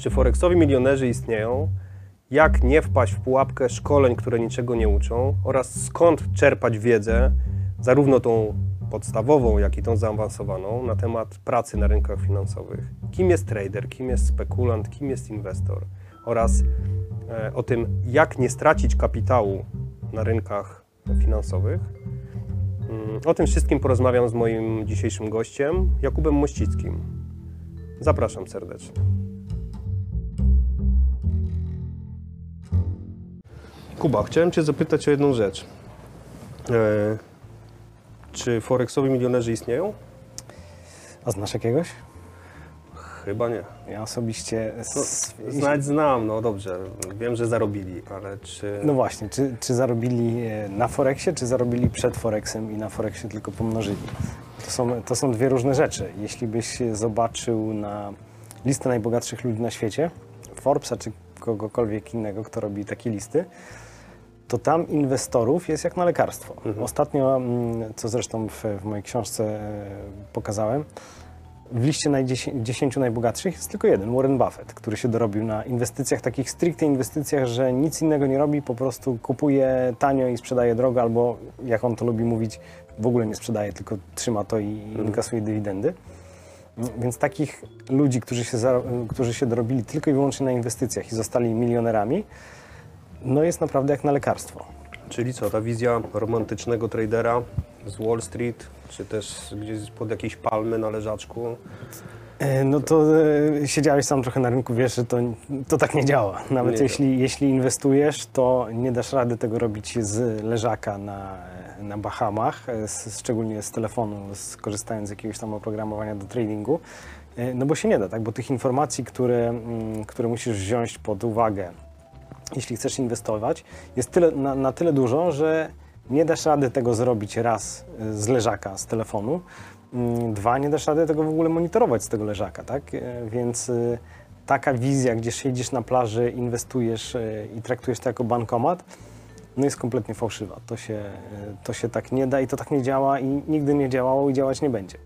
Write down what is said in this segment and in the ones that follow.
Czy Forexowi milionerzy istnieją? Jak nie wpaść w pułapkę szkoleń, które niczego nie uczą? Oraz skąd czerpać wiedzę, zarówno tą podstawową, jak i tą zaawansowaną, na temat pracy na rynkach finansowych? Kim jest trader, kim jest spekulant, kim jest inwestor? Oraz e, o tym, jak nie stracić kapitału na rynkach finansowych. Mm, O tym wszystkim porozmawiam z moim dzisiejszym gościem, Jakubem Mościckim. Zapraszam serdecznie. Kuba, chciałem Cię zapytać o jedną rzecz. E, czy Forexowi milionerzy istnieją? A znasz jakiegoś? Chyba nie. Ja osobiście. No, s- znać znam, no dobrze. Wiem, że zarobili, ale czy. No właśnie, czy, czy zarobili e, na Forexie, czy zarobili przed Forexem i na Forexie tylko pomnożyli? To są, to są dwie różne rzeczy. Jeśli byś zobaczył na listę najbogatszych ludzi na świecie, Forbesa czy kogokolwiek innego, kto robi takie listy, to tam inwestorów jest jak na lekarstwo. Ostatnio, mm, co zresztą w, w mojej książce e, pokazałem, w liście naj 10 najbogatszych jest tylko jeden, Warren Buffett, który się dorobił na inwestycjach, takich stricte inwestycjach, że nic innego nie robi, po prostu kupuje tanio i sprzedaje drogo, albo jak on to lubi mówić, w ogóle nie sprzedaje, tylko trzyma to i inkasuje dywidendy. Więc takich ludzi, którzy się, którzy się dorobili tylko i wyłącznie na inwestycjach i zostali milionerami, no jest naprawdę jak na lekarstwo. Czyli co, ta wizja romantycznego tradera z Wall Street, czy też gdzieś pod jakiejś palmy na leżaczku? E, No to e, siedziałeś sam trochę na rynku, wiesz, że to, to tak nie działa. Nawet Nie jeśli, jeśli inwestujesz, to nie dasz rady tego robić z leżaka na, na Bahamach, e, z, szczególnie z telefonu, skorzystając z jakiegoś tam oprogramowania do tradingu. E, No bo się nie da, tak? Bo tych informacji, które, mm, które musisz wziąć pod uwagę, jeśli chcesz inwestować, jest tyle, na, na tyle dużo, że nie dasz rady tego zrobić raz y, z leżaka, z telefonu. Mm, Dwa, nie dasz rady tego w ogóle monitorować z tego leżaka, tak? Y, Więc y, taka wizja, gdzie siedzisz na plaży, inwestujesz i traktujesz to jako bankomat, no jest kompletnie fałszywa. To się, to się tak nie da i to tak nie działa i nigdy nie działało i działać nie będzie.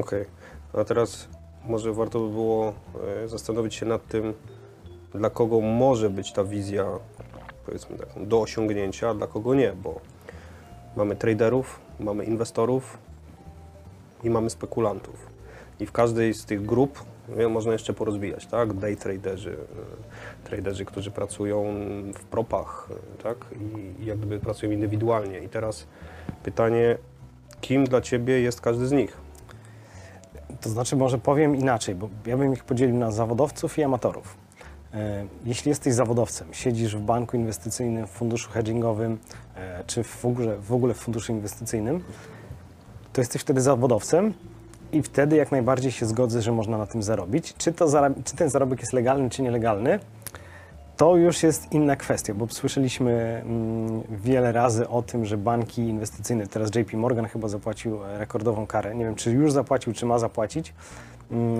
Okej. A teraz może warto by było zastanowić się nad tym, dla kogo może być ta wizja, powiedzmy tak, do osiągnięcia, a dla kogo nie, bo mamy traderów, mamy inwestorów i mamy spekulantów. I w każdej z tych grup e, można jeszcze porozwijać, tak? Day traderzy, e, traderzy, którzy pracują w propach, e, tak? I jak gdyby pracują indywidualnie. I teraz pytanie, kim dla Ciebie jest każdy z nich? To znaczy, może powiem inaczej, bo ja bym ich podzielił na zawodowców i amatorów. E, Jeśli jesteś zawodowcem, siedzisz w banku inwestycyjnym, w funduszu hedgingowym, e, czy w ogóle, w ogóle w funduszu inwestycyjnym, to jesteś wtedy zawodowcem i wtedy jak najbardziej się zgodzę, że można na tym zarobić. Czy, to czy ten zarobek jest legalny, czy nielegalny, to już jest inna kwestia, bo słyszeliśmy mm, wiele razy o tym, że banki inwestycyjne, teraz JP Morgan chyba zapłacił rekordową karę, nie wiem czy już zapłacił, czy ma zapłacić,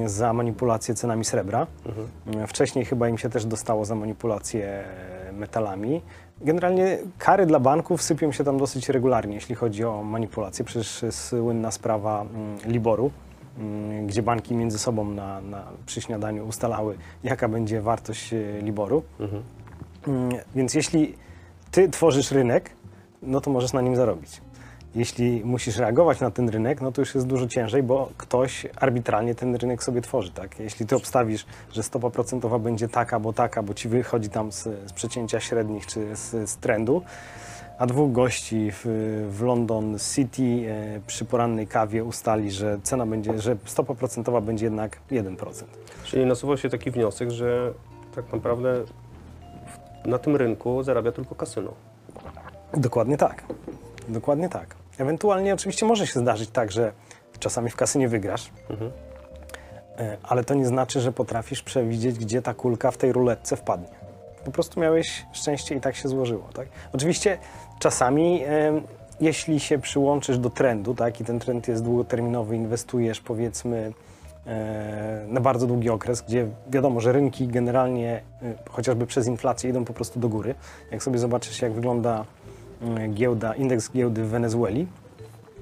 za manipulację cenami srebra. Mm, Wcześniej chyba im się też dostało za manipulację metalami. Generalnie kary dla banków sypią się tam dosyć regularnie, jeśli chodzi o manipulację. Przecież słynna sprawa mm, Liboru, mm, gdzie banki między sobą na, na, przy śniadaniu ustalały, jaka będzie wartość e, Liboru. Mm, Więc jeśli ty tworzysz rynek, no to możesz na nim zarobić. Jeśli musisz reagować na ten rynek, no to już jest dużo ciężej, bo ktoś arbitralnie ten rynek sobie tworzy. Tak? Jeśli ty obstawisz, że stopa procentowa będzie taka, bo taka, bo ci wychodzi tam z, z przecięcia średnich czy z, z trendu, a dwóch gości w, w London City e, przy porannej kawie ustali, że cena będzie, że stopa procentowa będzie jednak 1%. Czyli nasuwa się taki wniosek, że tak naprawdę na tym rynku zarabia tylko kasyno. Dokładnie tak. Dokładnie tak. Ewentualnie oczywiście może się zdarzyć tak, że czasami w kasynie wygrasz, e, ale to nie znaczy, że potrafisz przewidzieć, gdzie ta kulka w tej ruletce wpadnie. Po prostu miałeś szczęście i tak się złożyło. Tak? Oczywiście czasami, e, jeśli się przyłączysz do trendu, tak, i ten trend jest długoterminowy, inwestujesz powiedzmy e, na bardzo długi okres, gdzie wiadomo, że rynki generalnie chociażby przez inflację idą po prostu do góry. Jak sobie zobaczysz, jak wygląda giełda, indeks giełdy w Wenezueli,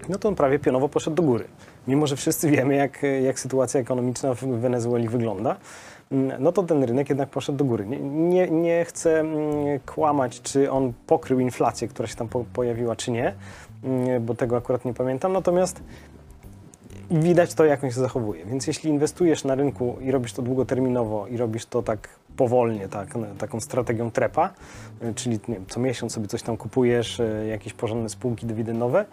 no to on prawie pionowo poszedł do góry. Mimo, że wszyscy wiemy, jak, jak sytuacja ekonomiczna w Wenezueli wygląda. mm, no to ten rynek jednak poszedł do góry. Nie, nie, nie chcę mm, kłamać, czy on pokrył inflację, która się tam po, pojawiła, czy nie, mm, bo tego akurat nie pamiętam. Natomiast widać to, jak on się zachowuje. Więc jeśli inwestujesz na rynku i robisz to długoterminowo i robisz to tak powolnie, tak, na- taką strategią trepa, y, czyli wiem, co miesiąc sobie coś tam kupujesz, y, jakieś porządne spółki dywidendowe,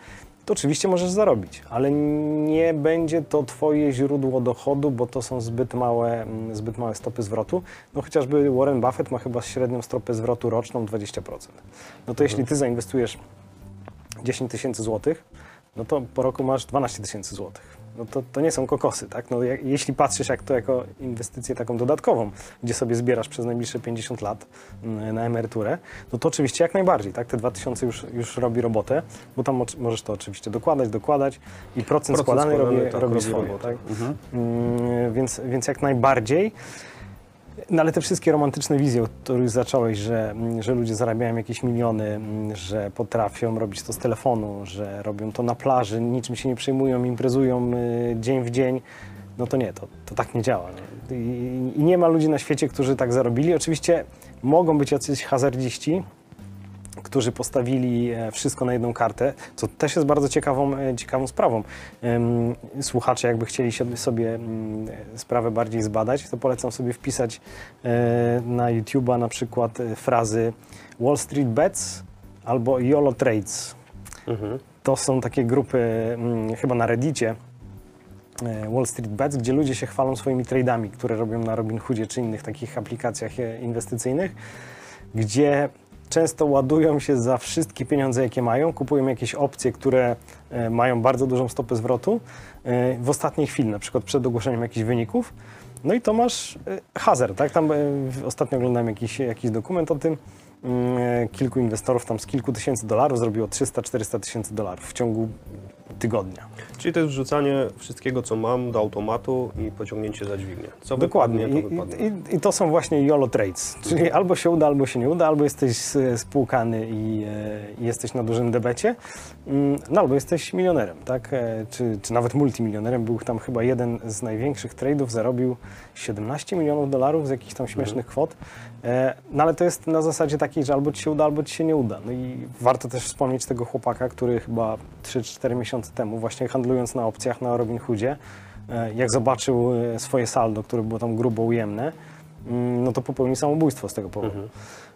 to oczywiście możesz zarobić, ale nie będzie to twoje źródło dochodu, bo to są zbyt małe, mm, zbyt małe stopy zwrotu. No chociażby Warren Buffett ma chyba średnią stopę zwrotu roczną 20%. No to jeśli ty zainwestujesz 10 tysięcy złotych, no to po roku masz 12 tysięcy złotych. No to, to nie są kokosy, tak? No jak, jeśli patrzysz jak to jako inwestycję taką dodatkową, gdzie sobie zbierasz przez najbliższe 50 lat mm, na emeryturę, no to oczywiście jak najbardziej, tak? Te 2000 już, już robi robotę, bo tam możesz to oczywiście dokładać, dokładać i procent, składany, robi, tak, robi swoje, robotę. tak? Mhm. Mm, więc, więc jak najbardziej. No ale te wszystkie romantyczne wizje, od których zacząłeś, że, mm, że ludzie zarabiają jakieś miliony, mm, że potrafią robić to z telefonu, że robią to na plaży, niczym się nie przejmują, imprezują y, dzień w dzień, no to nie, to, to tak nie działa. I, I nie ma ludzi na świecie, którzy tak zarobili. Oczywiście mogą być jacyś hazardziści, którzy postawili e, wszystko na jedną kartę, co też jest bardzo ciekawą, e, ciekawą sprawą. Słuchacze, jakby chcieli sobie mm, sprawę bardziej zbadać, to polecam sobie wpisać e, na YouTube'a na przykład frazy Wall Street Bets albo YOLO Trades. Mhm. To są takie grupy, mm, chyba na Reddicie, Wall Street Bets, gdzie ludzie się chwalą swoimi trade'ami, które robią na Robinhoodzie czy innych takich aplikacjach inwestycyjnych, gdzie często ładują się za wszystkie pieniądze, jakie mają, kupują jakieś opcje, które e, mają bardzo dużą stopę zwrotu e, w ostatniej chwili, na przykład przed ogłoszeniem jakichś wyników. No i to masz e, hazard, tak? Tam ostatnio oglądałem jakiś, jakiś dokument o tym. Mm, Kilku inwestorów tam z kilku tysięcy dolarów zrobiło 300-400 tysięcy dolarów w ciągu tygodnia. Czyli to jest wrzucanie wszystkiego, co mam do automatu i pociągnięcie za dźwignię. Co Dokładnie. wypadnie, I, to wypadnie. i, I to są właśnie YOLO trades, czyli albo się uda, albo się nie uda, albo jesteś spłukany i, e, i jesteś na dużym debecie, mm, no albo jesteś milionerem, tak? E, Czy, czy nawet multimilionerem. Był tam chyba jeden z największych trade'ów, zarobił 17 milionów dolarów z jakichś tam śmiesznych kwot. E, No ale to jest na zasadzie takiej, że albo ci się uda, albo ci się nie uda. No i warto też wspomnieć tego chłopaka, który chyba 3-4 miesiące temu, właśnie handlując na opcjach na Robinhoodzie, e, jak zobaczył e, swoje saldo, które było tam grubo ujemne, mm, no to popełnił samobójstwo z tego powodu. Mhm.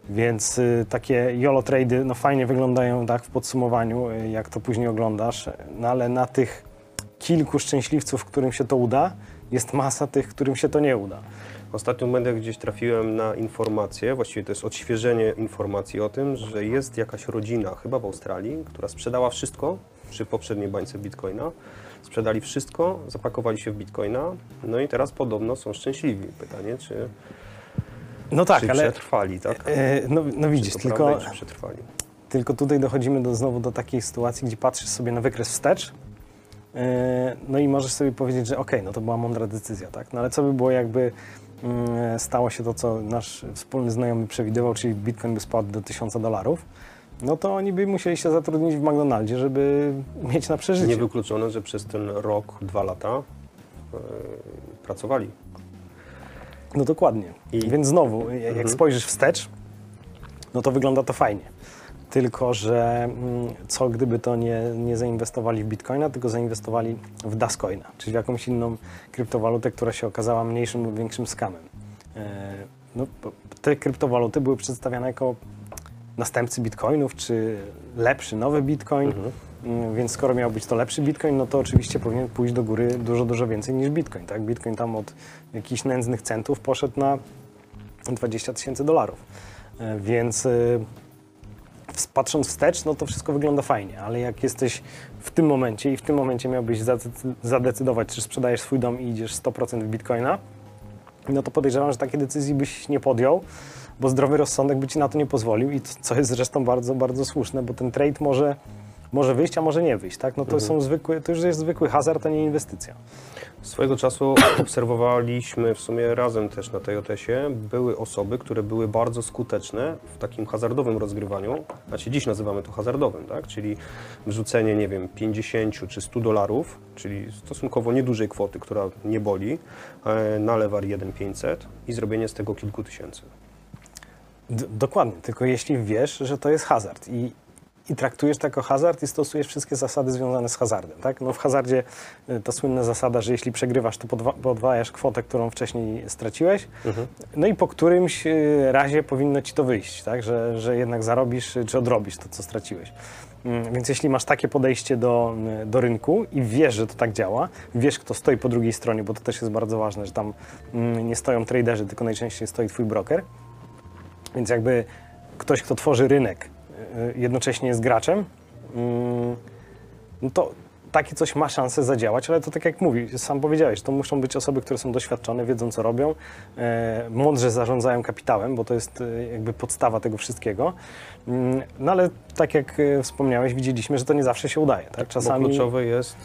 Więc y, takie YOLO trady no fajnie wyglądają tak w podsumowaniu, y, jak to później oglądasz, no ale na tych kilku szczęśliwców, którym się to uda, jest masa tych, którym się to nie uda. Ostatnio będę gdzieś trafiłem na informację, właściwie to jest odświeżenie informacji o tym, że jest jakaś rodzina, chyba w Australii, która sprzedała wszystko przy poprzedniej bańce bitcoina. Sprzedali wszystko, zapakowali się w bitcoina, no i teraz podobno są szczęśliwi. Pytanie, czy, No tak, czy ale przetrwali, tak? e, no, no widzisz, tylko, prawda przetrwali. tylko tutaj dochodzimy do, znowu do takiej sytuacji, gdzie patrzysz sobie na wykres wstecz, e, no i możesz sobie powiedzieć, że okej, no to była mądra decyzja, tak? No ale co by było, jakby mm, stało się to, co nasz wspólny znajomy przewidywał, czyli Bitcoin by spadł do 1000 dolarów, no to oni by musieli się zatrudnić w McDonaldzie, żeby mieć na przeżycie. Niewykluczone, że przez ten rok, dwa lata e, pracowali. No dokładnie. I- Więc znowu, jak Mhm. spojrzysz wstecz, no to wygląda to fajnie. Tylko, że mm, co gdyby to nie, nie zainwestowali w Bitcoina, tylko zainwestowali w Dascoina, czyli w jakąś inną kryptowalutę, która się okazała mniejszym lub większym skamem. E, No, te kryptowaluty były przedstawiane jako następcy Bitcoinów, czy lepszy, nowy Bitcoin. Mhm. Mm, Więc skoro miał być to lepszy Bitcoin, no to oczywiście powinien pójść do góry dużo, dużo więcej niż Bitcoin. Tak? Bitcoin tam od jakichś nędznych centów poszedł na 20 tysięcy dolarów. E, Więc e, patrząc wstecz, no to wszystko wygląda fajnie, ale jak jesteś w tym momencie i w tym momencie miałbyś zadecy- zadecydować, czy sprzedajesz swój dom i idziesz 100% w Bitcoina, no to podejrzewam, że takiej decyzji byś nie podjął, bo zdrowy rozsądek by ci na to nie pozwolił i co jest zresztą bardzo, bardzo słuszne, bo ten trade może może wyjść, a może nie wyjść, tak? No to są zwykły, to już jest zwykły hazard, a nie inwestycja. Swojego czasu obserwowaliśmy w sumie razem też na TJS-ie. Były osoby, które były bardzo skuteczne w takim hazardowym rozgrywaniu. Znaczy dziś nazywamy to hazardowym, tak? Czyli wrzucenie, nie wiem, 50 czy 100 dolarów, czyli stosunkowo niedużej kwoty, która nie boli, e, na lewar 1500 i zrobienie z tego kilku tysięcy. Dokładnie, tylko jeśli wiesz, że to jest hazard i, i traktujesz to jako hazard i stosujesz wszystkie zasady związane z hazardem, tak? No w hazardzie y, ta słynna zasada, że jeśli przegrywasz, to podwa- podwajasz kwotę, którą wcześniej straciłeś, no i po którymś y, razie powinno ci to wyjść, tak? Że, że jednak zarobisz y, czy odrobisz to, co straciłeś. Mm, Więc jeśli masz takie podejście do, do rynku i wiesz, że to tak działa, wiesz, kto stoi po drugiej stronie, bo to też jest bardzo ważne, że tam mm, nie stoją traderzy, tylko najczęściej stoi twój broker, więc jakby ktoś, kto tworzy rynek, y, jednocześnie jest graczem, mm, no to takie coś ma szansę zadziałać, ale to tak jak mówi, sam powiedziałeś, to muszą być osoby, które są doświadczone, wiedzą co robią, e, mądrze zarządzają kapitałem, bo to jest e, jakby podstawa tego wszystkiego. Mm, No ale tak jak e, wspomniałeś, widzieliśmy, że to nie zawsze się udaje. Tak? Czasami... Bo kluczowe jest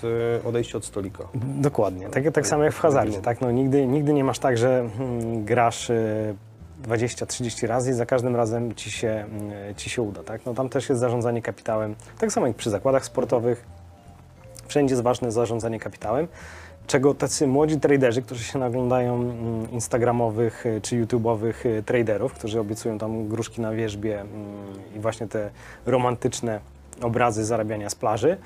odejście od stolika. Dokładnie, tak, tak samo jak w hazardzie. Tak? No, nigdy, nigdy nie masz tak, że hmm, grasz 20-30 razy i za każdym razem ci się, y, ci się uda. Tak? No, tam też jest zarządzanie kapitałem, tak samo jak przy zakładach sportowych. Wszędzie jest ważne zarządzanie kapitałem, czego tacy młodzi traderzy, którzy się naglądają mm, instagramowych y, czy youtubowych y, traderów, którzy obiecują tam gruszki na wierzbie mm, i właśnie te romantyczne obrazy zarabiania z plaży, mm,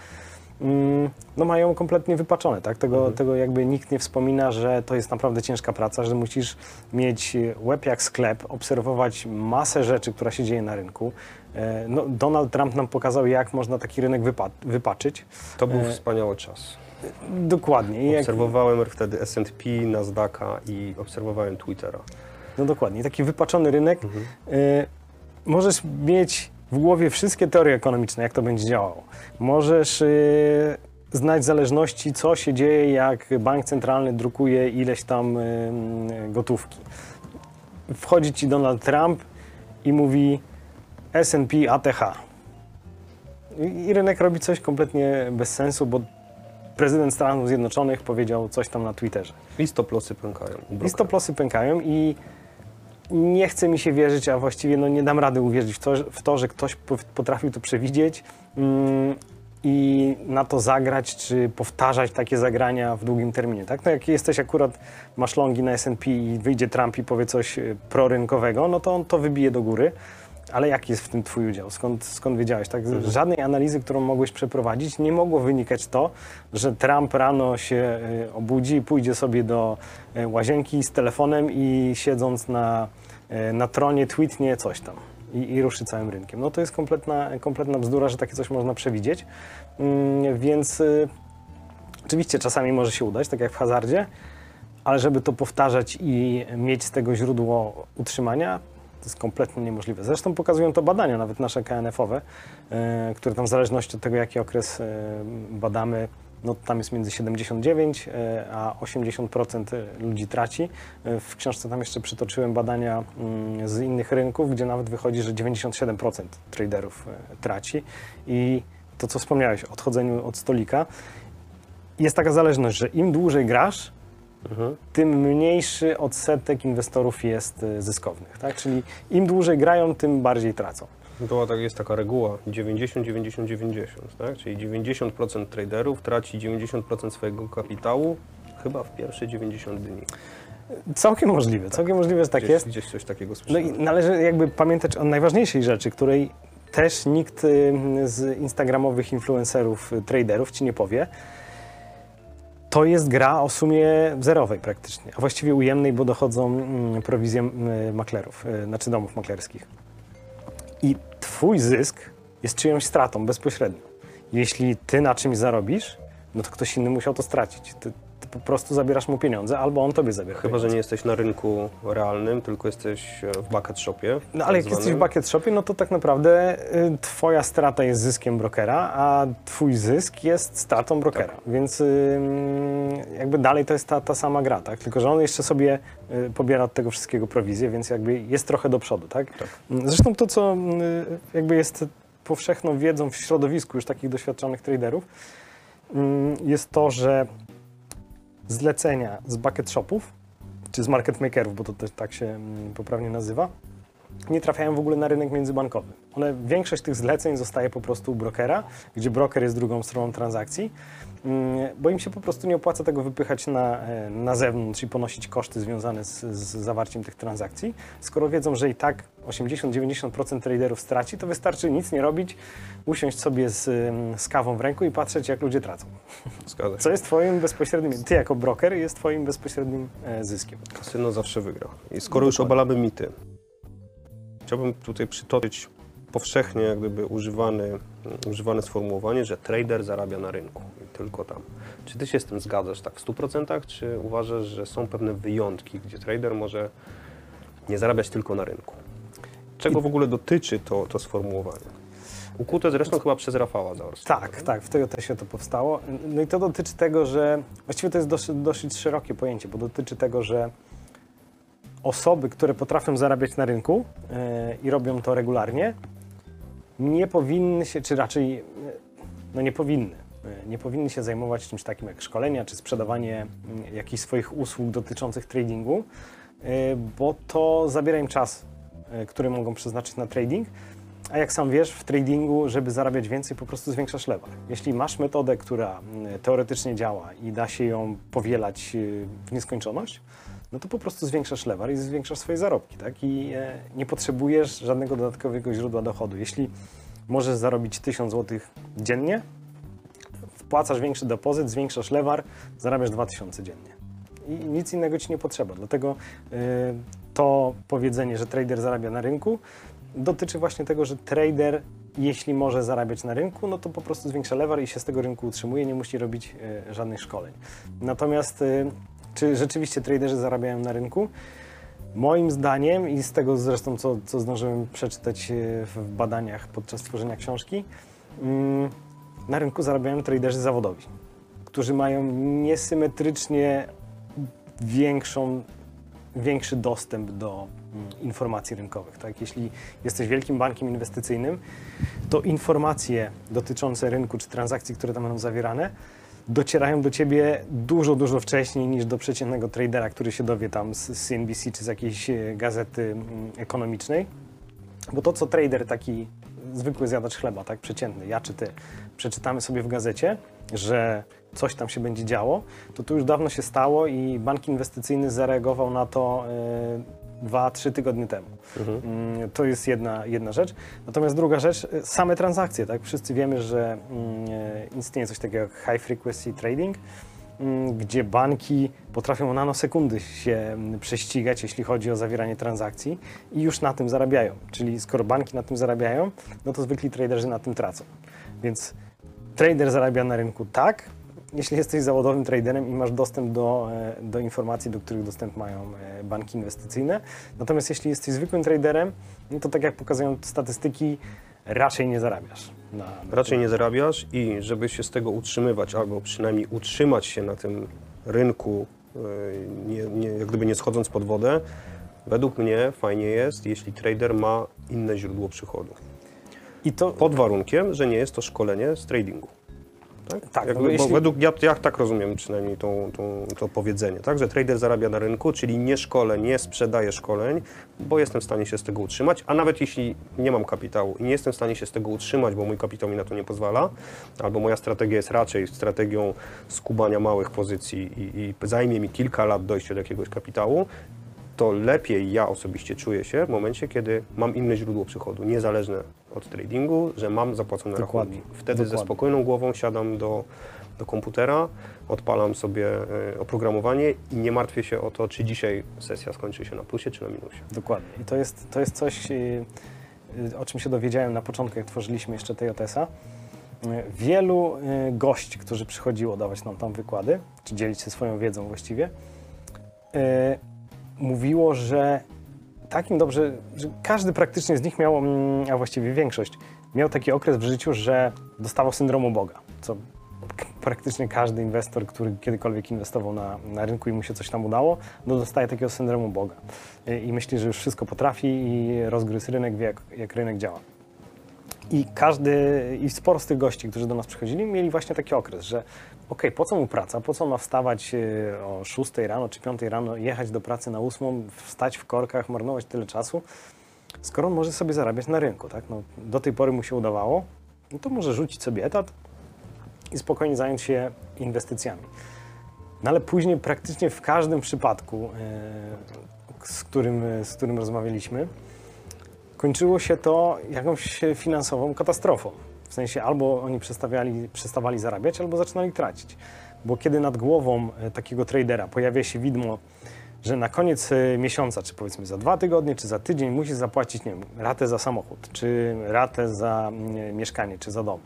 no mają kompletnie wypaczone, tak? Tego, tego jakby nikt nie wspomina, że to jest naprawdę ciężka praca, że musisz mieć łeb jak sklep, obserwować masę rzeczy, która się dzieje na rynku. E, No, Donald Trump nam pokazał, jak można taki rynek wypa wypaczyć. To był E, wspaniały czas. Dokładnie. I jak, Obserwowałem wtedy S&P, Nasdaqa i obserwowałem Twittera. no dokładnie. Taki wypaczony rynek. E, możesz mieć w głowie wszystkie teorie ekonomiczne, jak to będzie działało. Możesz e, znać zależności, co się dzieje, jak bank centralny drukuje ileś tam m, gotówki. Wchodzi ci Donald Trump i mówi S&P ATH. I, rynek robi coś kompletnie bez sensu, bo prezydent Stanów Zjednoczonych powiedział coś tam na Twitterze. I stoplosy pękają. I stoplosy pękają i nie chce mi się wierzyć, a właściwie no nie dam rady uwierzyć w to, w to że ktoś po- potrafił to przewidzieć mm, i na to zagrać, czy powtarzać takie zagrania w długim terminie. Tak? No jak jesteś akurat, masz longi na S&P i wyjdzie Trump i powie coś y, prorynkowego, no to on to wybije do góry. Ale jaki jest w tym twój udział? Skąd, skąd wiedziałeś? Tak? Z Żadnej analizy, którą mogłeś przeprowadzić, nie mogło wynikać to, że Trump rano się y, obudzi pójdzie sobie do y, łazienki z telefonem i siedząc na, y, na tronie tweetnie coś tam i, i ruszy całym rynkiem. No to jest kompletna, kompletna bzdura, że takie coś można przewidzieć. Mm, więc oczywiście czasami może się udać, tak jak w hazardzie, ale żeby to powtarzać i mieć z tego źródło utrzymania, to jest kompletnie niemożliwe. Zresztą pokazują to badania, nawet nasze KNF-owe, e, które tam w zależności od tego, jaki okres e, badamy, no tam jest między 79 e, a 80% ludzi traci. W książce tam jeszcze przytoczyłem badania mm, z innych rynków, gdzie nawet wychodzi, że 97% traderów traci. I to, co wspomniałeś o odchodzeniu od stolika, jest taka zależność, że im dłużej grasz, Mhm. tym mniejszy odsetek inwestorów jest y, zyskownych. Tak? Czyli im dłużej grają, tym bardziej tracą. Była tak, jest taka reguła 90, 90, 90, tak? Czyli 90% traderów traci 90% swojego kapitału chyba w pierwsze 90 dni. Całkiem możliwe, całkiem możliwe, że tak gdzieś, jest. Gdzieś coś takiego No słyszałem. i należy jakby pamiętać o najważniejszej rzeczy, której też nikt y, z instagramowych influencerów, y, traderów ci nie powie. To jest gra o sumie zerowej praktycznie, a właściwie ujemnej, bo dochodzą mm, prowizje y, maklerów, y, znaczy domów maklerskich. I twój zysk jest czyjąś stratą bezpośrednio. Jeśli ty na czymś zarobisz, no to ktoś inny musiał to stracić. Po prostu zabierasz mu pieniądze, albo on tobie zabiera Chyba, że nie jesteś na rynku realnym, tylko jesteś e, w bucket shopie. No ale jak tak jesteś w zwanym. bucket shopie, no to tak naprawdę y, twoja strata jest zyskiem brokera, a twój zysk jest stratą brokera. Tak. Więc y, jakby dalej to jest ta, ta sama gra, tak? Tylko, że on jeszcze sobie y, pobiera od tego wszystkiego prowizję, więc jakby jest trochę do przodu, tak? Tak. Zresztą to, co y, jakby jest powszechną wiedzą w środowisku już takich doświadczonych traderów, mm, jest to, że zlecenia z bucket shopów, czy z market makerów, bo to też tak się mm, poprawnie nazywa, nie trafiają w ogóle na rynek międzybankowy. One, większość tych zleceń zostaje po prostu u brokera, gdzie broker jest drugą stroną transakcji, mm, bo im się po prostu nie opłaca tego wypychać na, e, na zewnątrz i ponosić koszty związane z, z zawarciem tych transakcji. Skoro wiedzą, że i tak 80-90% traderów straci, to wystarczy nic nie robić, usiąść sobie z, em, z kawą w ręku i patrzeć, jak ludzie tracą. Zgadza. Co jest twoim bezpośrednim, ty jako broker jest twoim bezpośrednim e, zyskiem. Kasyno zawsze wygra. I skoro już obalamy mity, chciałbym tutaj przytoczyć powszechnie jak gdyby używany, używane sformułowanie, że trader zarabia na rynku i tylko tam. Czy ty się z tym zgadzasz tak w 100%, czy uważasz, że są pewne wyjątki, gdzie trader może nie zarabiać tylko na rynku? Czego w ogóle dotyczy to, to sformułowanie? Ukute zresztą chyba przez Rafała Zaorskiego. Tak, tak, w Toyotasie to powstało. No i to dotyczy tego, że właściwie to jest dosyć, dosyć szerokie pojęcie, bo dotyczy tego, że osoby, które potrafią zarabiać na rynku yy, i robią to regularnie, nie powinny się, czy raczej yy, no nie powinny, yy, nie powinny się zajmować czymś takim jak szkolenia czy sprzedawanie jakichś swoich usług dotyczących tradingu, bo to zabiera im czas, który mogą przeznaczyć na trading. A jak sam wiesz, w tradingu, żeby zarabiać więcej, po prostu zwiększasz lewar. Jeśli masz metodę, która teoretycznie działa i da się ją powielać w nieskończoność, no to po prostu zwiększasz lewar i zwiększasz swoje zarobki, tak? I e, nie potrzebujesz żadnego dodatkowego źródła dochodu. Jeśli możesz zarobić 1000 zł dziennie, wpłacasz większy depozyt, zwiększasz lewar, zarabiasz 2000 dziennie. I nic innego ci nie potrzeba. Dlatego y, to powiedzenie, że trader zarabia na rynku, dotyczy właśnie tego, że trader, jeśli może zarabiać na rynku, no to po prostu zwiększa lewar i się z tego rynku utrzymuje, nie musi robić e, żadnych szkoleń. Natomiast e, czy rzeczywiście traderzy zarabiają na rynku? Moim zdaniem i z tego zresztą, co, co zdążyłem przeczytać e, w badaniach podczas tworzenia książki, mm, na rynku zarabiają traderzy zawodowi, którzy mają niesymetrycznie większą większy dostęp do mm, informacji rynkowych. Tak? Jeśli jesteś wielkim bankiem inwestycyjnym, to informacje dotyczące rynku czy transakcji, które tam będą zawierane, docierają do ciebie dużo, dużo wcześniej niż do przeciętnego tradera, który się dowie tam z CNBC czy z jakiejś e, gazety mm, ekonomicznej. Bo to, co trader taki zwykły zjadacz chleba, tak przeciętny, ja czy ty, przeczytamy sobie w gazecie, że coś tam się będzie działo, to to już dawno się stało i bank inwestycyjny zareagował na to y, dwa, trzy tygodnie temu. Mm, To jest jedna, jedna rzecz. Natomiast druga rzecz, y, same transakcje, tak? Wszyscy wiemy, że mm, y, istnieje coś takiego jak high frequency trading, mm, gdzie banki potrafią o nanosekundy się prześcigać, jeśli chodzi o zawieranie transakcji i już na tym zarabiają. Czyli skoro banki na tym zarabiają, no to zwykli traderzy na tym tracą. Więc trader zarabia na rynku tak, jeśli jesteś zawodowym traderem i masz dostęp do, e, do informacji, do których dostęp mają e, banki inwestycyjne. Natomiast jeśli jesteś zwykłym traderem, no to tak jak pokazują statystyki, raczej nie zarabiasz. Na, na Raczej nie zarabiasz i żeby się z tego utrzymywać, albo przynajmniej utrzymać się na tym rynku, yy, nie, nie, jak gdyby nie schodząc pod wodę, według mnie fajnie jest, jeśli trader ma inne źródło przychodu. I to Pod warunkiem, że nie jest to szkolenie z tradingu. Tak, Tak, Jakby, no jeśli- według ja, ja tak rozumiem przynajmniej tą, tą, to powiedzenie, tak? że trader zarabia na rynku, czyli nie szkole, nie sprzedaje szkoleń, bo jestem w stanie się z tego utrzymać, a nawet jeśli nie mam kapitału i nie jestem w stanie się z tego utrzymać, bo mój kapitał mi na to nie pozwala, albo moja strategia jest raczej strategią skubania małych pozycji i, i zajmie mi kilka lat dojście do jakiegoś kapitału, to lepiej ja osobiście czuję się w momencie, kiedy mam inne źródło przychodu, niezależne od tradingu, że mam zapłacone Dokładnie, rachunki. Wtedy ze dokładnie. spokojną głową siadam do, do komputera, odpalam sobie e, oprogramowanie i nie martwię się o to, czy dzisiaj sesja skończy się na plusie, czy na minusie. Dokładnie. I to jest, to jest coś, y, y, o czym się dowiedziałem na początku, jak tworzyliśmy jeszcze. Y, Wielu gości, którzy przychodziło dawać nam tam wykłady, czy dzielić się swoją wiedzą właściwie, mówiło, że takim dobrze, że każdy praktycznie z nich miał, mm, a właściwie większość, miał taki okres w życiu, że dostawał syndromu Boga, co praktycznie każdy inwestor, który kiedykolwiek inwestował na, na rynku i mu się coś tam udało, no dostaje takiego syndromu Boga. I, i myśli, że już wszystko potrafi i rozgryzł rynek, wie jak, jak rynek działa. I każdy, i sporo z tych gości, którzy do nas przychodzili, mieli właśnie taki okres, że okej, po co mu praca, po co ma wstawać e, o 6 rano czy 5 rano, jechać do pracy na 8, wstać w korkach, marnować tyle czasu, skoro on może sobie zarabiać na rynku, tak? No, do tej pory mu się udawało, no to może rzucić sobie etat i spokojnie zająć się inwestycjami. No ale później praktycznie w każdym przypadku, e, z którym, z którym rozmawialiśmy, kończyło się to jakąś finansową katastrofą. W sensie albo oni przestawiali, przestawali zarabiać, albo zaczynali tracić. Bo kiedy nad głową e, takiego tradera pojawia się widmo, że na koniec e, miesiąca, czy powiedzmy za dwa tygodnie, czy za tydzień musisz zapłacić, nie wiem, ratę za samochód, czy ratę za nie, mieszkanie, czy za dom,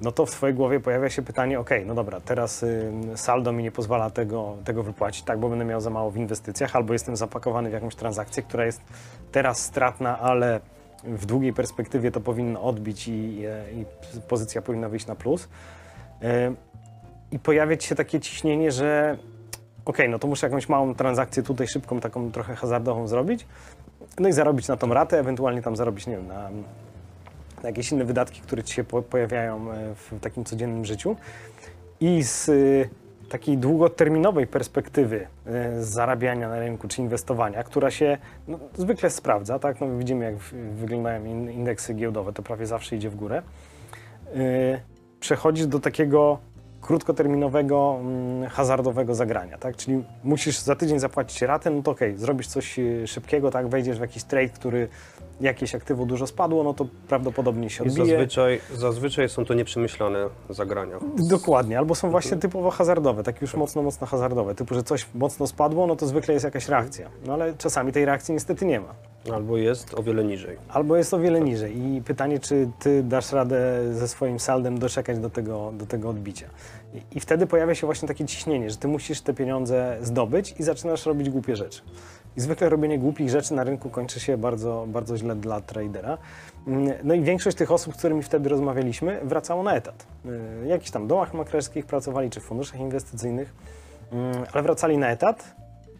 no to w Twojej głowie pojawia się pytanie, ok, no dobra, teraz y, saldo mi nie pozwala tego, tego wypłacić, tak, bo będę miał za mało w inwestycjach, albo jestem zapakowany w jakąś transakcję, która jest teraz stratna, ale w długiej perspektywie to powinno odbić i, i, pozycja powinna wyjść na plus. Y, I pojawia Ci się takie ciśnienie, że ok, no to muszę jakąś małą transakcję tutaj szybką, taką trochę hazardową zrobić, no i zarobić na tą ratę, ewentualnie tam zarobić, nie wiem, na na jakieś inne wydatki, które ci się po, pojawiają e, w takim codziennym życiu. I z takiej długoterminowej perspektywy y, zarabiania na rynku czy inwestowania, która się no, zwykle sprawdza, tak? No, widzimy, jak wyglądają in, indeksy giełdowe, to prawie zawsze idzie w górę. Y, przechodzisz do takiego krótkoterminowego, mm, hazardowego zagrania, tak? Czyli musisz za tydzień zapłacić ratę, no to okej, okay, zrobisz coś y, szybkiego, tak? Wejdziesz w jakiś trade, który jakieś aktywo dużo spadło, no to prawdopodobnie się I odbije. zazwyczaj, zazwyczaj są to nieprzemyślane zagrania. Dokładnie, albo są właśnie typowo hazardowe, tak już mocno, mocno hazardowe. Typu, że coś mocno spadło, no to zwykle jest jakaś reakcja. No ale czasami tej reakcji niestety nie ma. Albo jest o wiele niżej. Albo jest o wiele niżej. I pytanie, czy ty dasz radę ze swoim saldem doczekać do tego, do tego odbicia. I, wtedy pojawia się właśnie takie ciśnienie, że ty musisz te pieniądze zdobyć i zaczynasz robić głupie rzeczy. I zwykle robienie głupich rzeczy na rynku kończy się bardzo, bardzo źle dla tradera. Mm, No i większość tych osób, z którymi wtedy rozmawialiśmy, wracało na etat. W jakichś tam domach maklerskich pracowali, czy w funduszach inwestycyjnych, mm, ale wracali na etat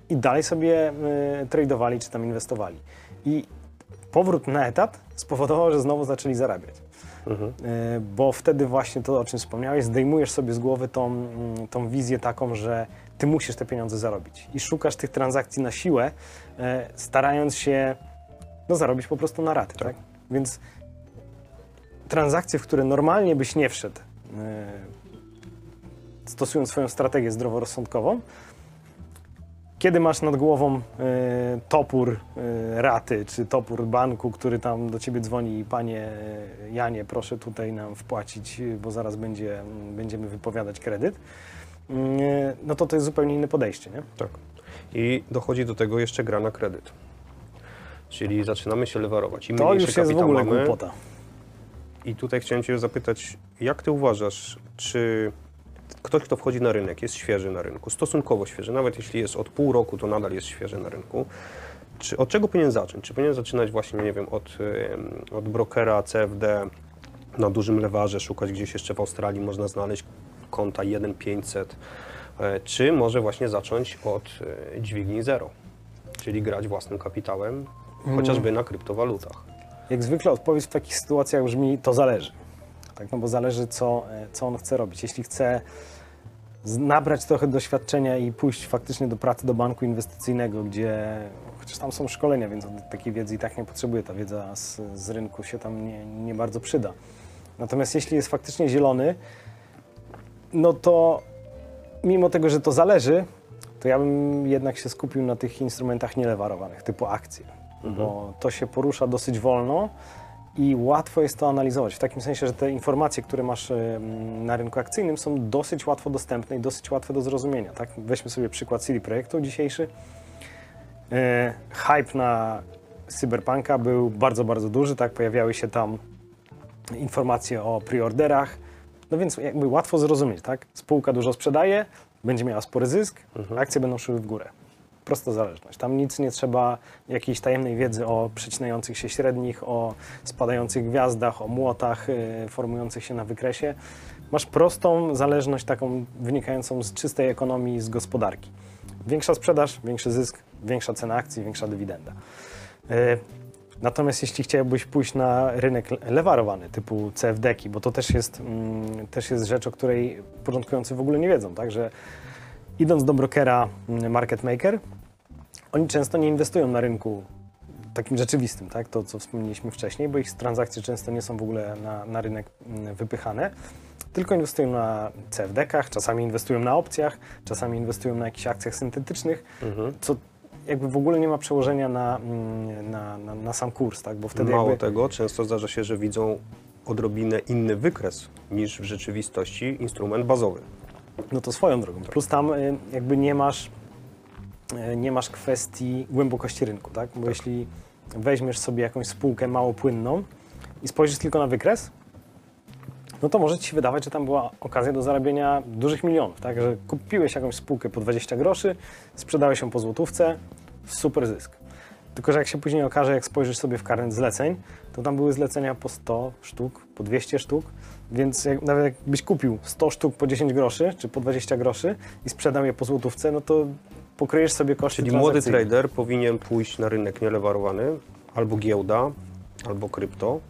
i dalej sobie y, tradowali, czy tam inwestowali. I powrót na etat spowodował, że znowu zaczęli zarabiać. Mhm. Y, Bo wtedy właśnie to, o czym wspomniałeś, zdejmujesz sobie z głowy tą, mm, tą wizję taką, że ty musisz te pieniądze zarobić. I szukasz tych transakcji na siłę, e, starając się no, zarobić po prostu na raty. Tak. Więc transakcje, w które normalnie byś nie wszedł, e, stosując swoją strategię zdroworozsądkową, kiedy masz nad głową e, topór e, raty, czy topór banku, który tam do ciebie dzwoni i panie e, Janie, proszę tutaj nam wpłacić, bo zaraz będzie, będziemy wypowiadać kredyt, mm, no to to jest zupełnie inne podejście, nie? Tak. I dochodzi do tego jeszcze gra na kredyt. Czyli zaczynamy się lewarować. Im To już jest w ogóle mamy, głupota. I tutaj chciałem Cię zapytać, jak Ty uważasz, czy ktoś, kto wchodzi na rynek, jest świeży na rynku, stosunkowo świeży, nawet jeśli jest od pół roku, to nadal jest świeży na rynku, czy od czego powinien zacząć? Czy powinien zaczynać właśnie, nie wiem, od, od brokera CFD na dużym lewarze, szukać gdzieś jeszcze w Australii, można znaleźć konta 1500, e, czy może właśnie zacząć od e, dźwigni zero, czyli grać własnym kapitałem, chociażby na kryptowalutach? Jak zwykle odpowiedź w takich sytuacjach brzmi, to zależy. Tak, no bo zależy, co, e, co on chce robić. Jeśli chce nabrać trochę doświadczenia i pójść faktycznie do pracy do banku inwestycyjnego, gdzie chociaż tam są szkolenia, więc on takiej wiedzy i tak nie potrzebuje. Ta wiedza z, z rynku się tam nie, nie bardzo przyda. Natomiast jeśli jest faktycznie zielony, no to mimo tego, że to zależy, to ja bym jednak się skupił na tych instrumentach nielewarowanych, typu akcje, bo to się porusza dosyć wolno i łatwo jest to analizować. W takim sensie, że te informacje, które masz na rynku akcyjnym są dosyć łatwo dostępne i dosyć łatwe do zrozumienia. Tak? Weźmy sobie przykład CD Projektu dzisiejszy. E, hype na Cyberpunka był bardzo, bardzo duży, tak? Pojawiały się tam informacje o preorderach, no więc jakby łatwo zrozumieć, tak? Spółka dużo sprzedaje, będzie miała spory zysk, akcje będą szły w górę. Prosta zależność. Tam nic nie trzeba jakiejś tajemnej wiedzy o przecinających się średnich, o spadających gwiazdach, o młotach y, formujących się na wykresie. Masz prostą zależność taką wynikającą z czystej ekonomii, z gospodarki. Większa sprzedaż, większy zysk, większa cena akcji, większa dywidenda. Y, Natomiast jeśli chciałbyś pójść na rynek le- lewarowany, typu CFD-ki, bo to też jest, mm, też jest rzecz, o której początkujący w ogóle nie wiedzą, tak, że idąc do brokera mm, market maker, oni często nie inwestują na rynku takim rzeczywistym, tak, to co wspomnieliśmy wcześniej, bo ich transakcje często nie są w ogóle na, na rynek mm, wypychane, tylko inwestują na CFD-kach, czasami inwestują na opcjach, czasami inwestują na jakichś akcjach syntetycznych, Mhm. co jakby w ogóle nie ma przełożenia na, mm, na, na, na sam kurs, tak? Bo wtedy Mało jakby, tego, często zdarza się, że widzą odrobinę inny wykres niż w rzeczywistości instrument bazowy. no to swoją drogą. Plus tam y, jakby nie masz, nie masz kwestii głębokości rynku, tak? Bo jeśli weźmiesz sobie jakąś spółkę mało płynną i spojrzysz tylko na wykres, no to może ci się wydawać, że tam była okazja do zarabiania dużych milionów, tak? Że kupiłeś jakąś spółkę po 20 groszy, sprzedałeś ją po złotówce, super zysk. Tylko, że jak się później okaże, jak spojrzysz sobie w karnet zleceń, to tam były zlecenia po 100 sztuk, po 200 sztuk, więc jak, nawet jakbyś kupił 100 sztuk po 10 groszy, czy po 20 groszy i sprzedał je po złotówce, no to pokryjesz sobie koszty Czyli młody trader powinien pójść na rynek nielewarowany, albo giełda, albo krypto.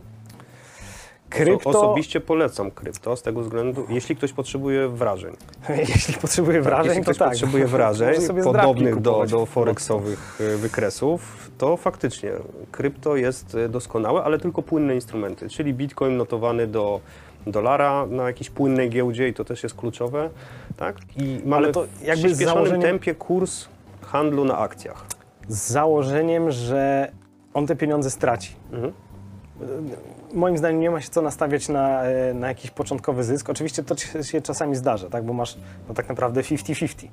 Krypto, Oso- Osobiście polecam krypto z tego względu, jeśli ktoś potrzebuje wrażeń. jeśli potrzebuje wrażeń, jeśli to ktoś tak. potrzebuje wrażeń podobnych do, do forexowych y, wykresów, to faktycznie krypto jest y, doskonałe, ale tylko płynne instrumenty, czyli bitcoin notowany do dolara na jakiejś płynnej giełdzie i to też jest kluczowe, tak? I mamy to w jakby z przyspieszonym założeniem- tempie kurs handlu na akcjach. Z założeniem, że on te pieniądze straci. Mhm. Moim zdaniem nie ma się co nastawiać na, e, na jakiś początkowy zysk. Oczywiście to się czasami zdarza, tak? bo masz no, tak naprawdę 50-50.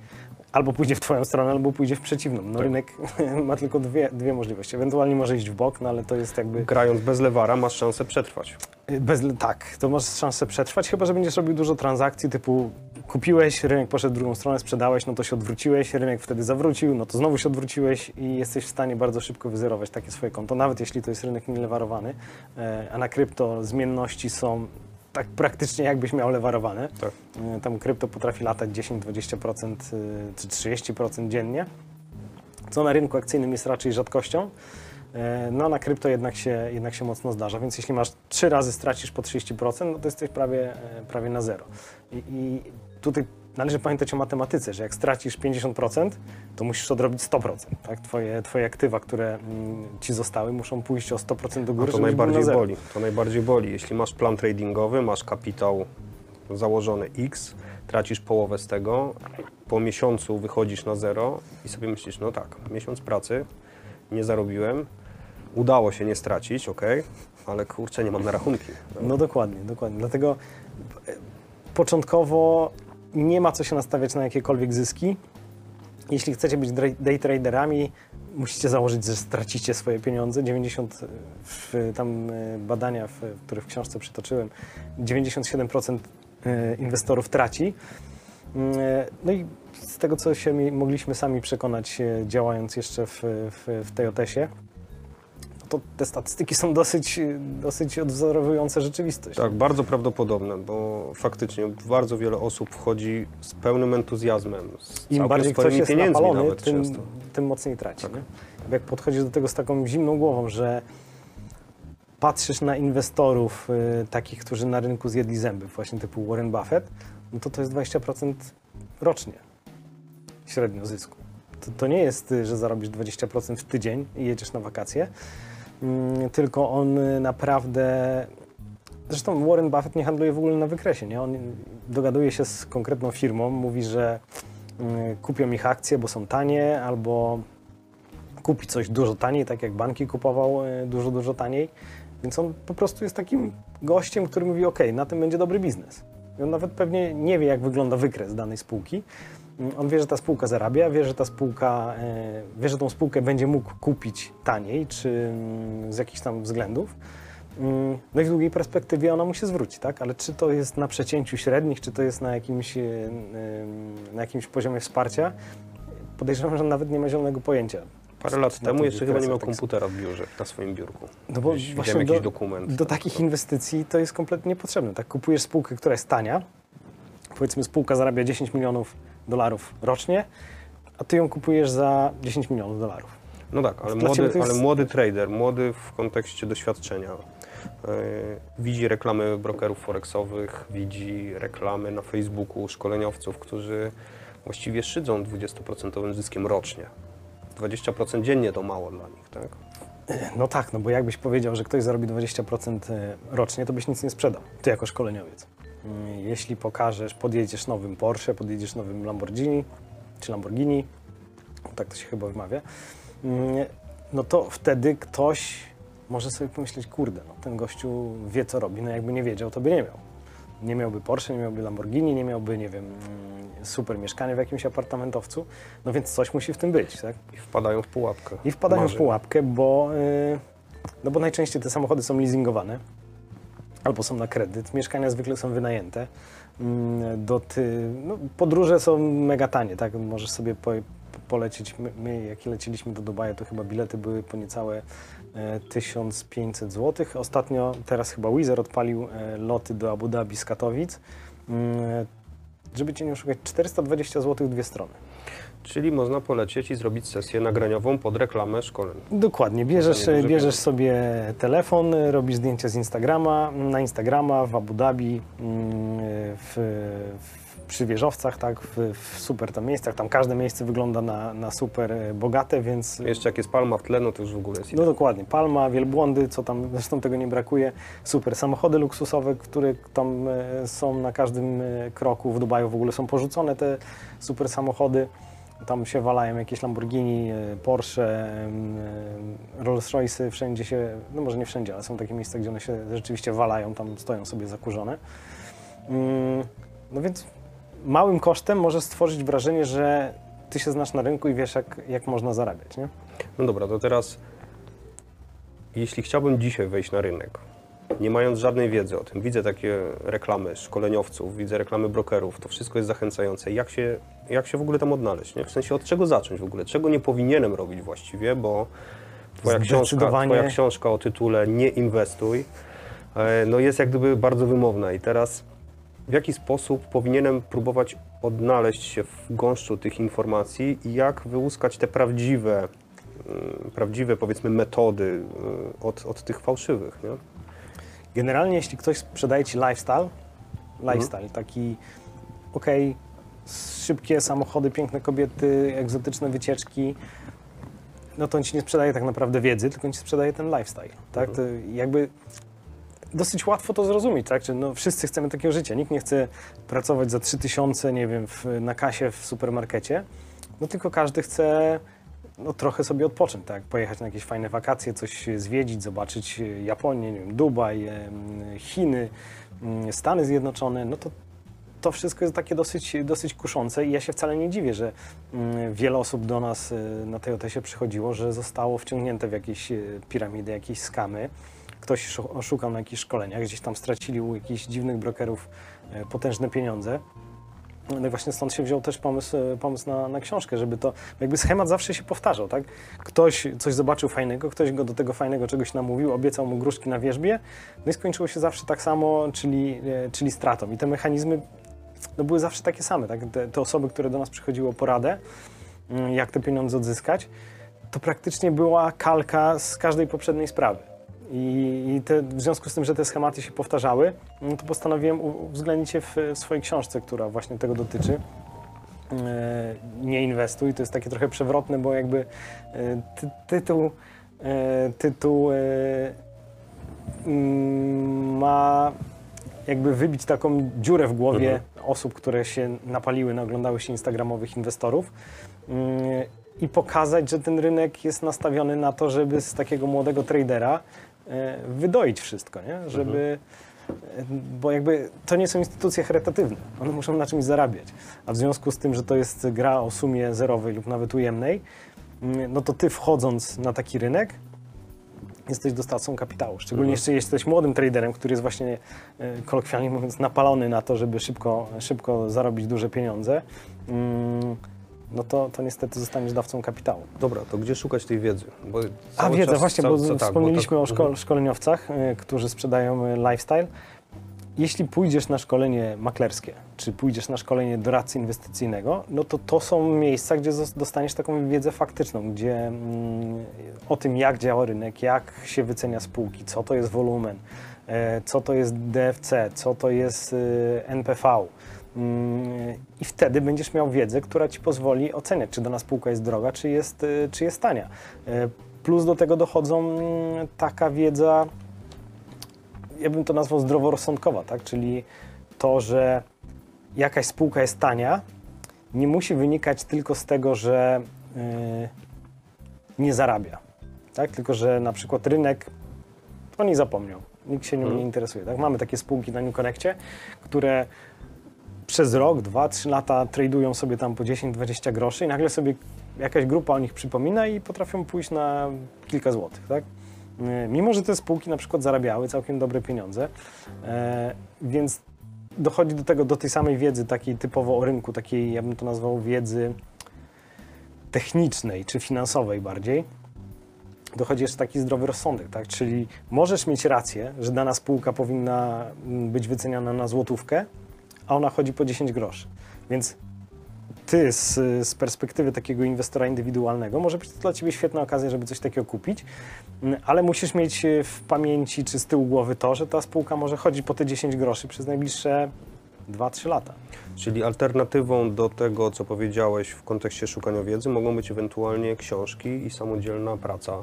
Albo pójdzie w twoją stronę, albo pójdzie w przeciwną. No, Tak. Rynek ma tylko dwie, dwie możliwości. Ewentualnie może iść w bok, no ale to jest jakby... Grając bez lewara masz szansę przetrwać. Bez, tak, to masz szansę przetrwać, chyba że będziesz robił dużo transakcji typu kupiłeś, rynek poszedł w drugą stronę, sprzedałeś, no to się odwróciłeś, rynek wtedy zawrócił, no to znowu się odwróciłeś i jesteś w stanie bardzo szybko wyzerować takie swoje konto, nawet jeśli to jest rynek nielewarowany, e, a na krypto zmienności są tak praktycznie jakbyś miał lewarowane. Tak. E, Tam krypto potrafi latać 10-20% y, czy 30% dziennie, co na rynku akcyjnym jest raczej rzadkością. E, No na krypto jednak się, jednak się mocno zdarza, więc jeśli masz trzy razy stracisz po 30%, no to jesteś prawie, e, prawie na zero. I, I tutaj należy pamiętać o matematyce, że jak stracisz 50%, to musisz odrobić 100%. Tak? Twoje, twoje aktywa, które mm, ci zostały, muszą pójść o 100% do A góry, to najbardziej boli. To najbardziej boli. Jeśli masz plan tradingowy, masz kapitał założony X, tracisz połowę z tego, po miesiącu wychodzisz na zero i sobie myślisz, no tak, miesiąc pracy, nie zarobiłem, udało się nie stracić, ok, ale kurczę, nie mam na rachunki. No dokładnie, dokładnie. Dlatego e, początkowo nie ma co się nastawiać na jakiekolwiek zyski. Jeśli chcecie być day traderami, musicie założyć, że stracicie swoje pieniądze. 90 w, tam e, badania, w, które w książce przytoczyłem, 97% e, inwestorów traci. Mm, e, No i z tego, co się mogliśmy sami przekonać, e, działając jeszcze w, w, w TJS-ie, to te statystyki są dosyć, dosyć odwzorowujące rzeczywistość. Tak, bardzo prawdopodobne, bo faktycznie bardzo wiele osób wchodzi z pełnym entuzjazmem, z Im bardziej ktoś jest pieniędzmi napalony, nawet tym, często. tym mocniej traci. Tak. Jak podchodzisz do tego z taką zimną głową, że patrzysz na inwestorów y, takich, którzy na rynku zjedli zęby, właśnie typu Warren Buffett, no to to jest 20% rocznie średnio zysku. To, to nie jest, y, że zarobisz 20% w tydzień i jedziesz na wakacje, tylko on naprawdę Zresztą Warren Buffett nie handluje w ogóle na wykresie. Nie? On dogaduje się z konkretną firmą, mówi, że y, kupią ich akcje, bo są tanie, albo kupi coś dużo taniej, tak jak banki kupował y, dużo, dużo taniej. Więc on po prostu jest takim gościem, który mówi, ok, na tym będzie dobry biznes. I on nawet pewnie nie wie, jak wygląda wykres danej spółki. Mm, On wie, że ta spółka zarabia, wie, że ta spółka, y, wie, że tą spółkę będzie mógł kupić taniej, czy mm, z jakichś tam względów. Mm, No i w długiej perspektywie ona mu się zwróci, tak? Ale czy to jest na przecięciu średnich, czy to jest na jakimś, e, na jakimś poziomie wsparcia, podejrzewam, że nawet nie ma zielonego pojęcia. Parę lat temu jeszcze chyba nie miał tak komputera w biurze, na swoim biurku. No bo Gdzieś właśnie jakiś do, dokument. do takich inwestycji to jest kompletnie niepotrzebne. Tak, kupujesz spółkę, która jest tania, powiedzmy spółka zarabia 10 milionów dolarów rocznie, a ty ją kupujesz za 10 milionów dolarów. No tak, ale młody, jest- ale młody trader, młody w kontekście doświadczenia, yy, widzi reklamy brokerów forexowych, widzi reklamy na Facebooku szkoleniowców, którzy właściwie szydzą 20% zyskiem rocznie. 20% dziennie to mało dla nich, tak? No tak, no bo jakbyś powiedział, że ktoś zarobi 20% rocznie, to byś nic nie sprzedał, ty jako szkoleniowiec. Mm, Jeśli pokażesz, podjedziesz nowym Porsche, podjedziesz nowym Lamborghini, czy Lamborghini, tak to się chyba wymawia, mm, no to wtedy ktoś może sobie pomyśleć, kurde, no ten gościu wie co robi, no jakby nie wiedział, to by nie miał. Nie miałby Porsche, nie miałby Lamborghini, nie miałby, nie wiem, mm, super mieszkania w jakimś apartamentowcu, no więc coś musi w tym być, tak? I wpadają w pułapkę. I wpadają marzeń. w pułapkę, bo, y, no bo najczęściej te samochody są leasingowane albo są na kredyt. Mieszkania zwykle są wynajęte. Mm, Do ty, no, podróże są mega tanie, tak? Możesz sobie po, polecieć. My, my, jak leciliśmy do Dubaju, to chyba bilety były po niecałe e, 1500 zł. Ostatnio, teraz chyba Wizer odpalił e, loty do Abu Dhabi z Katowic. Mm, Żeby cię nie oszukać, 420 zł dwie strony. Czyli można polecieć i zrobić sesję nagraniową pod reklamę szkoleń. Dokładnie, bierzesz, bierzesz sobie telefon, robisz zdjęcia z Instagrama, na Instagrama w Abu Dhabi, mm, w, w, przy wieżowcach, tak, w, w super tam miejscach, tam każde miejsce wygląda na, na super e, bogate, więc Jeszcze jak jest palma w tle, no to już w ogóle jest no dokładnie, palma, wielbłądy, co tam, zresztą tego nie brakuje, super, samochody luksusowe, które tam e, są na każdym e, kroku, w Dubaju w ogóle są porzucone te super samochody, tam się walają jakieś Lamborghini, e, Porsche, e, Rolls-Royce, wszędzie się, no może nie wszędzie, ale są takie miejsca, gdzie one się rzeczywiście walają, tam stoją sobie zakurzone. Mm, No więc małym kosztem możesz stworzyć wrażenie, że ty się znasz na rynku i wiesz, jak, jak można zarabiać, nie? No dobra, to teraz jeśli chciałbym dzisiaj wejść na rynek, nie mając żadnej wiedzy o tym, widzę takie reklamy szkoleniowców, widzę reklamy brokerów, to wszystko jest zachęcające. Jak się, jak się w ogóle tam odnaleźć? Nie? W sensie od czego zacząć w ogóle? Czego nie powinienem robić właściwie, bo twoja książka, twoja książka o tytule Nie inwestuj e, no jest jak gdyby bardzo wymowna i teraz w jaki sposób powinienem próbować odnaleźć się w gąszczu tych informacji i jak wyłuskać te prawdziwe, mm, prawdziwe powiedzmy metody y, od, od tych fałszywych, nie? Generalnie, jeśli ktoś sprzedaje ci lifestyle, lifestyle taki, okej, szybkie samochody, piękne kobiety, egzotyczne wycieczki, no to on ci nie sprzedaje tak naprawdę wiedzy, tylko on ci sprzedaje ten lifestyle, tak? To jakby dosyć łatwo to zrozumieć, tak? Czy no, wszyscy chcemy takiego życia. Nikt nie chce pracować za 3000, nie wiem, w, na kasie w supermarkecie, no tylko każdy chce no, trochę sobie odpocząć, tak? Pojechać na jakieś fajne wakacje, coś zwiedzić, zobaczyć e, Japonię, nie wiem, Dubaj, Chiny, mm, Stany Zjednoczone, no to to wszystko jest takie dosyć, dosyć kuszące i ja się wcale nie dziwię, że mm, wiele osób do nas y, na tej OTS-ie przychodziło, że zostało wciągnięte w jakieś y, piramidy, jakieś skamy. Ktoś szu- oszukał na jakichś szkoleniach, gdzieś tam stracili u jakichś dziwnych brokerów potężne pieniądze. No i właśnie stąd się wziął też pomysł, y, pomysł na, na książkę, żeby to, jakby schemat zawsze się powtarzał, tak? Ktoś coś zobaczył fajnego, ktoś go do tego fajnego czegoś namówił, obiecał mu gruszki na wierzbie, no i skończyło się zawsze tak samo, czyli, y, czyli stratą. I te mechanizmy no były zawsze takie same. Tak? Te, te osoby, które do nas przychodziły o poradę, mm, jak te pieniądze odzyskać, to praktycznie była kalka z każdej poprzedniej sprawy. I, te, w związku z tym, że te schematy się powtarzały, no to postanowiłem uwzględnić je w, w swojej książce, która właśnie tego dotyczy. E, nie inwestuj. To jest takie trochę przewrotne, bo jakby e, ty, tytuł, e, tytuł mm, ma jakby wybić taką dziurę w głowie osób, które się napaliły, naoglądały się instagramowych inwestorów mm, i pokazać, że ten rynek jest nastawiony na to, żeby z takiego młodego tradera wydoić wszystko, nie? żeby e, bo jakby to nie są instytucje charytatywne, one muszą na czymś zarabiać. A w związku z tym, że to jest gra o sumie zerowej lub nawet ujemnej, mm, no to ty wchodząc na taki rynek, jesteś dostawcą kapitału. Szczególnie Mhm. jeszcze jesteś młodym traderem, który jest właśnie, e, kolokwialnie mówiąc, napalony na to, żeby szybko, szybko zarobić duże pieniądze, mm, no to, to niestety zostaniesz dawcą kapitału. Dobra, to gdzie szukać tej wiedzy? Bo A wiedza, czas- właśnie, cały- bo co- tak, wspomnieliśmy tak, o szko- szkoleniowcach, y, którzy sprzedają y, lifestyle. Jeśli pójdziesz na szkolenie maklerskie, czy pójdziesz na szkolenie doradcy inwestycyjnego, no to to są miejsca, gdzie dostaniesz taką wiedzę faktyczną, gdzie mm, o tym, jak działa rynek, jak się wycenia spółki, co to jest wolumen, e, co to jest DFC, co to jest e, NPV. Mm, I wtedy będziesz miał wiedzę, która ci pozwoli oceniać, czy dana spółka jest droga, czy jest, e, czy jest tania. E, Plus do tego dochodzą mm, taka wiedza, ja bym to nazwał zdroworozsądkowa, tak? czyli to, że jakaś spółka jest tania, nie musi wynikać tylko z tego, że yy, nie zarabia. Tak? Tylko, że na przykład rynek o niej zapomniał. Nikt się nią Mhm. nie interesuje. Tak? Mamy takie spółki na New Connectie, które przez rok, dwa, trzy lata tradują sobie tam po 10-20 groszy i nagle sobie jakaś grupa o nich przypomina i potrafią pójść na kilka złotych. Tak? Yy, Mimo, że te spółki na przykład zarabiały całkiem dobre pieniądze, e, więc dochodzi do tego, do tej samej wiedzy takiej typowo o rynku, takiej, ja bym to nazwał wiedzy technicznej czy finansowej bardziej, dochodzi jeszcze taki zdrowy rozsądek, tak? Czyli możesz mieć rację, że dana spółka powinna mm, być wyceniana na złotówkę, a ona chodzi po 10 groszy. Więc ty z, z perspektywy takiego inwestora indywidualnego może być to dla ciebie świetna okazja, żeby coś takiego kupić, mm, ale musisz mieć e, w pamięci czy z tyłu głowy to, że ta spółka może chodzić po te 10 groszy przez najbliższe 2-3 lata. Czyli alternatywą do tego, co powiedziałeś w kontekście szukania wiedzy, mogą być ewentualnie książki i samodzielna praca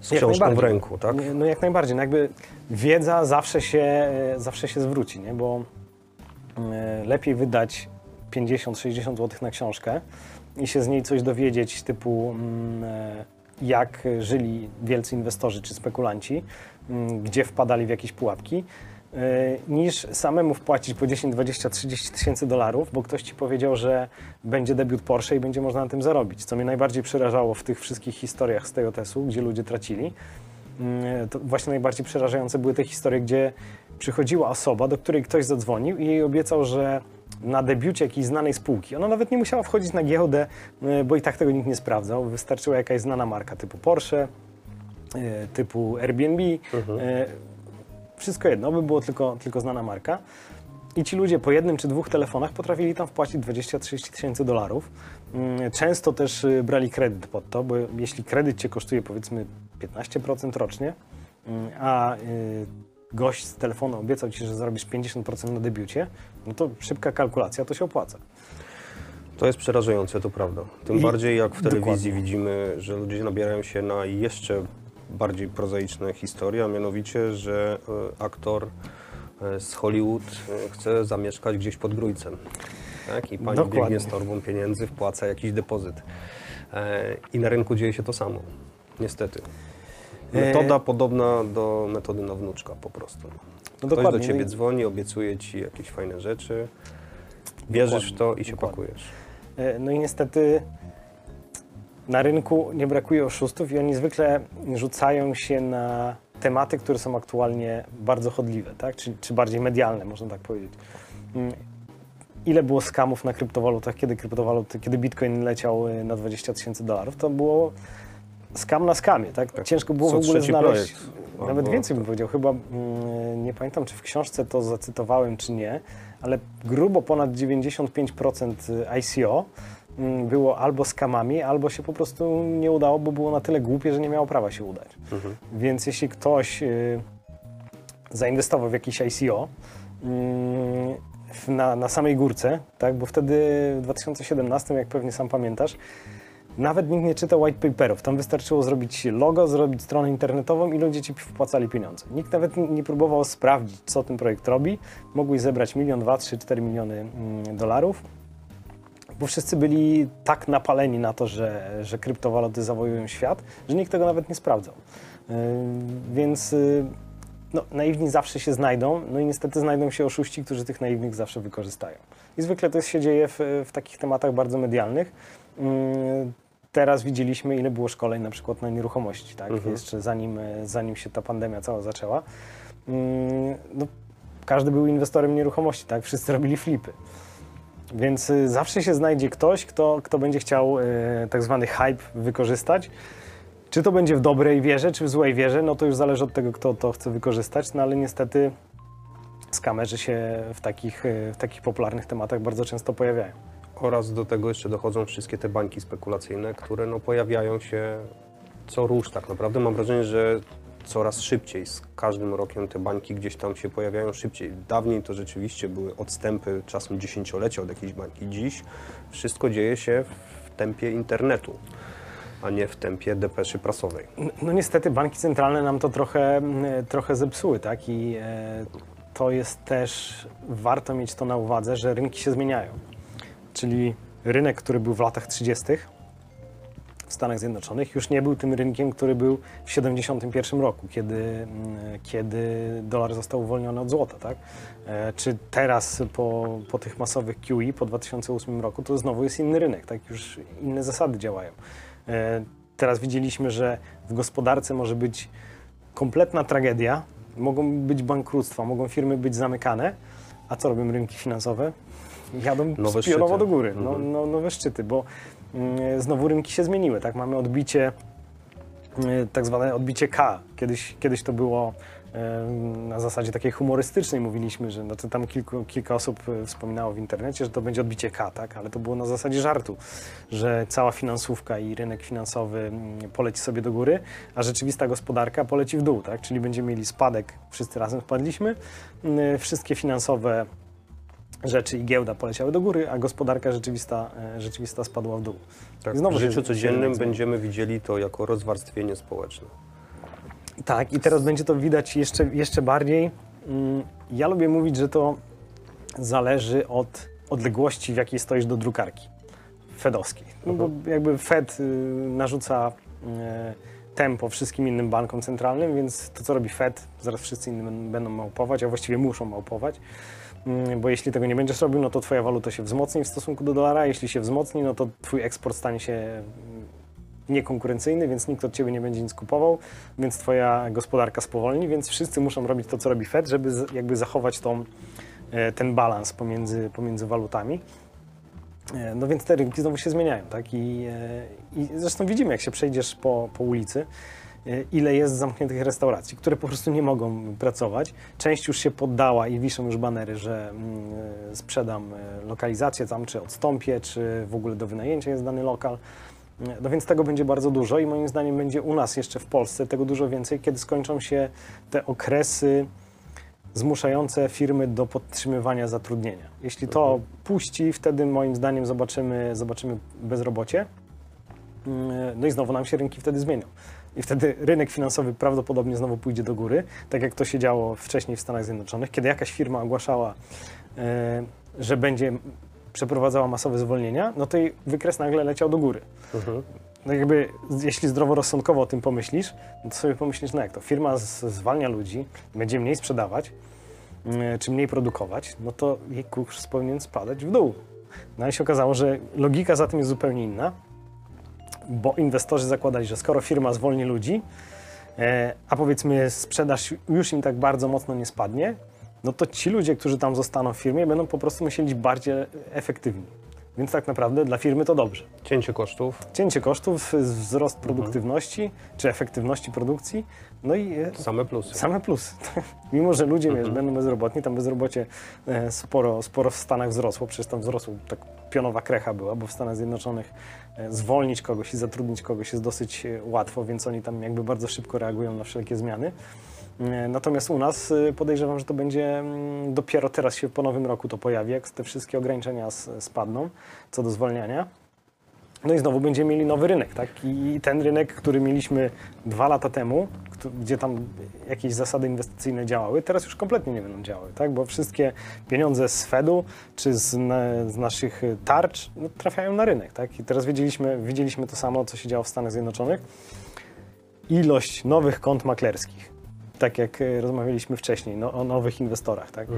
z Jak książką w ręku, tak? No jak najbardziej. No jakby wiedza zawsze się, e, zawsze się zwróci, nie? bo lepiej wydać 50-60 zł na książkę i się z niej coś dowiedzieć typu mm, e, jak żyli wielcy inwestorzy czy spekulanci, mm, gdzie wpadali w jakieś pułapki, e, niż samemu wpłacić po 10, 20, 30 tysięcy dolarów, bo ktoś ci powiedział, że będzie debiut Porsche i będzie można na tym zarobić. Co mnie najbardziej przerażało w tych wszystkich historiach z Toyotesu, gdzie ludzie tracili, właśnie najbardziej przerażające były te historie, gdzie przychodziła osoba, do której ktoś zadzwonił i jej obiecał, że na debiucie jakiejś znanej spółki, ona nawet nie musiała wchodzić na giełdę, y, bo i tak tego nikt nie sprawdzał, wystarczyła jakaś znana marka typu Porsche, y, typu Airbnb, Mhm. wszystko jedno, by było tylko, tylko znana marka. I ci ludzie po jednym czy dwóch telefonach potrafili tam wpłacić 20-30 tysięcy dolarów. Mm, Często też brali kredyt pod to, bo jeśli kredyt cię kosztuje powiedzmy 15% rocznie, a y, gość z telefonu obiecał ci, że zarobisz 50% na debiucie, no to szybka kalkulacja to się opłaca. To jest przerażające, to prawda. Tym I- bardziej jak w telewizji dokładnie. widzimy, że ludzie nabierają się na jeszcze bardziej prozaiczne historie, a mianowicie, że e, aktor e, z Hollywood e, chce zamieszkać gdzieś pod Grójcem. Tak? I pani Dokładnie. biegnie z torbą pieniędzy, wpłaca jakiś depozyt. I na rynku dzieje się to samo. Niestety. Metoda podobna do metody na wnuczka po prostu. No Ktoś do ciebie dzwoni, obiecuje ci jakieś fajne rzeczy, wierzysz w to i się Dokładnie. pakujesz. E, No i niestety na rynku nie brakuje oszustów i oni zwykle rzucają się na tematy, które są aktualnie bardzo chodliwe, tak? czy, czy bardziej medialne, można tak powiedzieć. Mm, Ile było skamów na kryptowalutach, kiedy kryptowaluty, kiedy bitcoin leciał y, na 20 tysięcy dolarów, to było skam na skamie, tak? Tak. Ciężko było Co w ogóle znaleźć, projekt. nawet więcej bym powiedział, chyba mm, nie pamiętam, czy w książce to zacytowałem, czy nie, ale grubo ponad 95% ICO mm, było albo skamami, albo się po prostu nie udało, bo było na tyle głupie, że nie miało prawa się udać. Mhm. Więc jeśli ktoś y, zainwestował w jakiś ICO mm, na, na samej górce, tak, bo wtedy w 2017, jak pewnie sam pamiętasz, nawet nikt nie czytał white paperów. Tam wystarczyło zrobić logo, zrobić stronę internetową i ludzie ci wpłacali pieniądze. Nikt nawet nie- próbował sprawdzić, co ten projekt robi. Mogłeś zebrać milion, dwa, trzy, cztery miliony mm, dolarów, bo wszyscy byli tak napaleni na to, że, że kryptowaluty zawojują świat, że nikt tego nawet nie sprawdzał. Yy, Więc yy, no, naiwni zawsze się znajdą, no i niestety znajdą się oszuści, którzy tych naiwnych zawsze wykorzystają. I zwykle to się dzieje w, w takich tematach bardzo medialnych. Yy, Teraz widzieliśmy, ile było szkoleń na przykład na nieruchomości, tak? Mhm. jeszcze zanim, e, zanim się ta pandemia cała zaczęła. Yy, No, każdy był inwestorem nieruchomości, tak? Wszyscy robili flipy. Więc y, zawsze się znajdzie ktoś, kto, kto będzie chciał y, tak zwany hype wykorzystać. Czy to będzie w dobrej wierze, czy w złej wierze, no to już zależy od tego, kto to chce wykorzystać, no ale niestety skamerzy się w takich, e, w takich popularnych tematach bardzo często pojawiają. Oraz do tego jeszcze dochodzą wszystkie te bańki spekulacyjne, które no, pojawiają się co róż tak naprawdę. Mam wrażenie, że coraz szybciej, z każdym rokiem te bańki gdzieś tam się pojawiają szybciej. Dawniej to rzeczywiście były odstępy, czasem dziesięciolecia od jakiejś bańki. Dziś wszystko dzieje się w tempie internetu, a nie w tempie depeszy prasowej. N- No niestety banki centralne nam to trochę, mm, trochę zepsuły, tak? I e, to jest też, warto mieć to na uwadze, że rynki się zmieniają. Czyli rynek, który był w latach 30. w Stanach Zjednoczonych, już nie był tym rynkiem, który był w 71 roku, kiedy, mm, kiedy dolar został uwolniony od złota, tak? E, Czy teraz po, po tych masowych QE po 2008 roku to znowu jest inny rynek, tak? Już inne zasady działają. E, Teraz widzieliśmy, że w gospodarce może być kompletna tragedia, mogą być bankructwa, mogą firmy być zamykane, a co robią rynki finansowe? Jadą Nowe szczyty. do góry, no, Mhm. no, nowe szczyty, bo mm, znowu rynki się zmieniły, tak? Mamy odbicie, y, tak zwane odbicie K. Kiedyś, kiedyś to było y, na zasadzie takiej humorystycznej mówiliśmy, że to tam kilku, kilka osób y, wspominało w internecie, że to będzie odbicie K, tak? Ale to było na zasadzie żartu, że cała finansówka i rynek finansowy mm, poleci sobie do góry, a rzeczywista gospodarka poleci w dół, tak? Czyli będziemy mieli spadek, wszyscy razem spadliśmy, y, wszystkie finansowe rzeczy i giełda poleciały do góry, a gospodarka rzeczywista, e, rzeczywista spadła w dół. Tak, I znowu w życiu codziennym będziemy widzieli to jako rozwarstwienie społeczne. Tak, i teraz będzie to widać jeszcze, jeszcze bardziej. Mm, Ja lubię mówić, że to zależy od odległości, w jakiej stoisz do drukarki fedowskiej. No bo jakby Fed y, narzuca y, tempo wszystkim innym bankom centralnym, więc to, co robi Fed, zaraz wszyscy inni będą małpować, a właściwie muszą małpować. Mm, Bo jeśli tego nie będziesz robił, no to twoja waluta się wzmocni w stosunku do dolara. Jeśli się wzmocni, no to twój eksport stanie się mm, niekonkurencyjny, więc nikt od ciebie nie będzie nic kupował, więc twoja gospodarka spowolni, więc wszyscy muszą robić to, co robi Fed, żeby jakby zachować tą, e, ten balans pomiędzy, pomiędzy walutami. E, No więc te rynki znowu się zmieniają, tak? I, e, i zresztą widzimy, jak się przejdziesz po, po ulicy, ile jest zamkniętych restauracji, które po prostu nie mogą pracować. Część już się poddała i wiszą już banery, że mm, e, sprzedam e, lokalizację tam, czy odstąpię, czy w ogóle do wynajęcia jest dany lokal. E, No więc tego będzie bardzo dużo i moim zdaniem będzie u nas jeszcze w Polsce tego dużo więcej, kiedy skończą się te okresy zmuszające firmy do podtrzymywania zatrudnienia. Jeśli to puści, wtedy moim zdaniem zobaczymy, zobaczymy bezrobocie. Mm, No i znowu nam się rynki wtedy zmienią. I wtedy rynek finansowy prawdopodobnie znowu pójdzie do góry, tak jak to się działo wcześniej w Stanach Zjednoczonych, kiedy jakaś firma ogłaszała, e, że będzie przeprowadzała masowe zwolnienia, no to jej wykres nagle leciał do góry. No jakby, jeśli zdroworozsądkowo o tym pomyślisz, no to sobie pomyślisz, no jak to, firma zwalnia ludzi, będzie mniej sprzedawać, mm, czy mniej produkować, no to jej kurs powinien spadać w dół. No i się okazało, że logika za tym jest zupełnie inna, bo inwestorzy zakładali, że skoro firma zwolni ludzi, e, a powiedzmy sprzedaż już im tak bardzo mocno nie spadnie, no to ci ludzie, którzy tam zostaną w firmie, będą po prostu musieli być bardziej efektywni. Więc tak naprawdę dla firmy to dobrze. Cięcie kosztów, Cięcie kosztów, wzrost produktywności czy efektywności produkcji, no i e, same plusy. same plusy. Mimo, że ludzie wiesz, będą bezrobotni, tam bezrobocie e, sporo, sporo w Stanach wzrosło, przecież tam wzrosło, tak pionowa krecha była, bo w Stanach Zjednoczonych zwolnić kogoś i zatrudnić kogoś jest dosyć e, łatwo, więc oni tam jakby bardzo szybko reagują na wszelkie zmiany. E, Natomiast u nas e, podejrzewam, że to będzie mm, dopiero teraz się po nowym roku to pojawi, jak te wszystkie ograniczenia spadną co do zwalniania. No i znowu będziemy mieli nowy rynek, tak? I ten rynek, który mieliśmy dwa lata temu, gdzie tam jakieś zasady inwestycyjne działały, teraz już kompletnie nie będą działały, tak? Bo wszystkie pieniądze z Fedu czy z, na, z naszych tarcz no, trafiają na rynek, tak? I teraz widzieliśmy, widzieliśmy to samo, co się działo w Stanach Zjednoczonych. Ilość nowych kont maklerskich, tak jak e, rozmawialiśmy wcześniej, no, o nowych inwestorach, tak?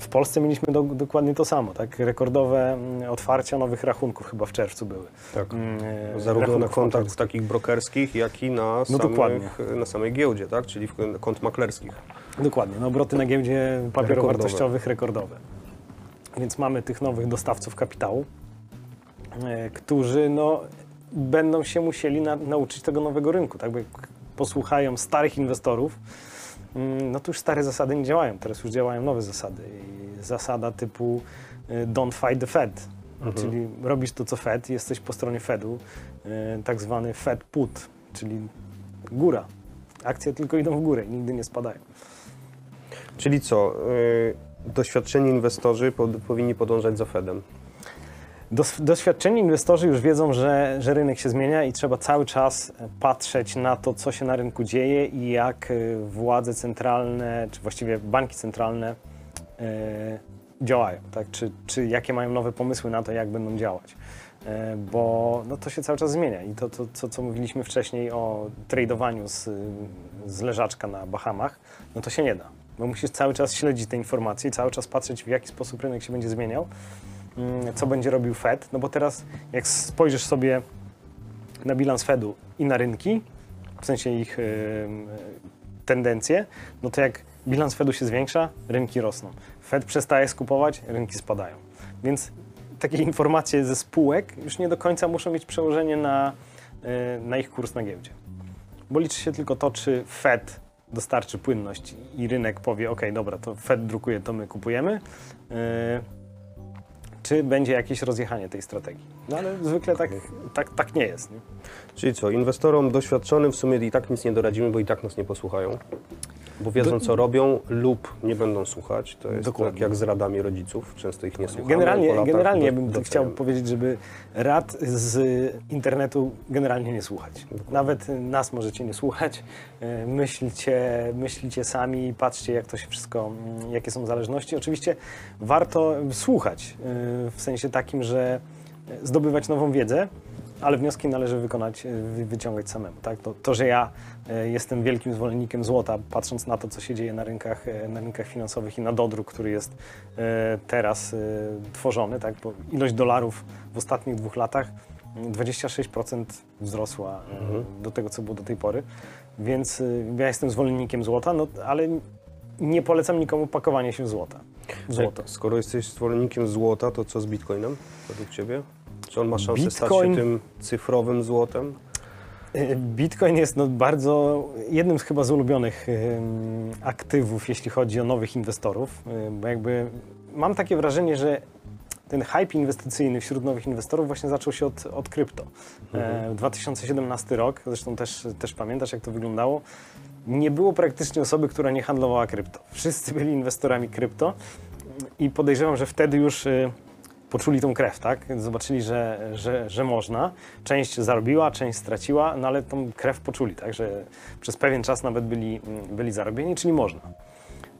W Polsce mieliśmy do, dokładnie to samo, tak? Rekordowe mm, otwarcia nowych rachunków chyba w czerwcu były. Tak. Mm, e, Zarówno na kontach maklerskich. takich brokerskich, jak i na, No samych, na samej giełdzie, tak? czyli w kont maklerskich. Dokładnie, no obroty na giełdzie papierów Rekordowe. wartościowych rekordowe. Więc mamy tych nowych dostawców kapitału, e, którzy no, będą się musieli na, nauczyć tego nowego rynku. Tak? Bo jak posłuchają starych inwestorów, no to już stare zasady nie działają. Teraz już działają nowe zasady. I zasada typu y, don't fight the Fed, czyli robisz to, co Fed, jesteś po stronie Fedu, y, tak zwany Fed put, czyli góra. Akcje tylko idą w górę, nigdy nie spadają. Czyli co? y, Doświadczeni inwestorzy pod, powinni podążać za Fedem. Doświadczeni inwestorzy już wiedzą, że, że rynek się zmienia i trzeba cały czas patrzeć na to, co się na rynku dzieje i jak y, władze centralne, czy właściwie banki centralne y, działają, tak? czy, czy jakie mają nowe pomysły na to, jak będą działać. Bo no, to się cały czas zmienia i to, to, to co mówiliśmy wcześniej o tradowaniu z, z leżaczka na Bahamach, no to się nie da. Bo musisz cały czas śledzić te informacje i cały czas patrzeć, w jaki sposób rynek się będzie zmieniał co będzie robił Fed, no bo teraz jak spojrzysz sobie na bilans Fedu i na rynki, w sensie ich tendencje, no to jak bilans Fedu się zwiększa, rynki rosną. Fed przestaje skupować, rynki spadają. Więc takie informacje ze spółek już nie do końca muszą mieć przełożenie na, y, na ich kurs na giełdzie. Bo liczy się tylko to, czy Fed dostarczy płynność i rynek powie, ok, dobra, to Fed drukuje, to my kupujemy. Y, czy będzie jakieś rozjechanie tej strategii. No ale zwykle tak, tak, tak nie jest. Nie? Czyli co? Inwestorom doświadczonym w sumie i tak nic nie doradzimy, bo i tak nas nie posłuchają. Bo wiedzą, Do- co robią lub nie będą słuchać. To jest Dokładnie. tak jak z radami rodziców. Często ich nie słuchamy. Generalnie, generalnie do- bym chciał powiedzieć, żeby rad z internetu generalnie nie słuchać. Nawet nas możecie nie słuchać. E, Myślcie, myślcie sami, patrzcie jak to się wszystko, mm, jakie są zależności. Oczywiście warto słuchać e, w sensie takim, że zdobywać nową wiedzę, ale wnioski należy wykonać, e, wy- wyciągać samemu. Tak? To, to, że ja e, jestem wielkim zwolennikiem złota, patrząc na to, co się dzieje na rynkach, e, na rynkach finansowych i na dodruk, który jest teraz tworzony, tak? bo ilość dolarów w ostatnich dwóch latach mm, 26% wzrosła e, Mhm. do tego, co było do tej pory. Więc ja jestem zwolennikiem złota, no, ale nie polecam nikomu pakowania się w złota. W złoto. Tak, skoro jesteś zwolennikiem złota, to co z Bitcoinem według Ciebie? Czy on ma szansę stać Bitcoin- się tym cyfrowym złotem? E, Bitcoin jest no bardzo jednym z chyba z ulubionych aktywów, jeśli chodzi o nowych inwestorów, e, bo jakby mam takie wrażenie, że ten hype inwestycyjny wśród nowych inwestorów właśnie zaczął się od, od krypto. E, 2017 rok, zresztą też, też pamiętasz jak to wyglądało, nie było praktycznie osoby, która nie handlowała krypto. Wszyscy byli inwestorami krypto i podejrzewam, że wtedy już y, poczuli tą krew, tak? Zobaczyli, że, że, że można. Część zarobiła, część straciła, no ale tą krew poczuli, tak? Że przez pewien czas nawet byli, byli zarobieni, czyli można.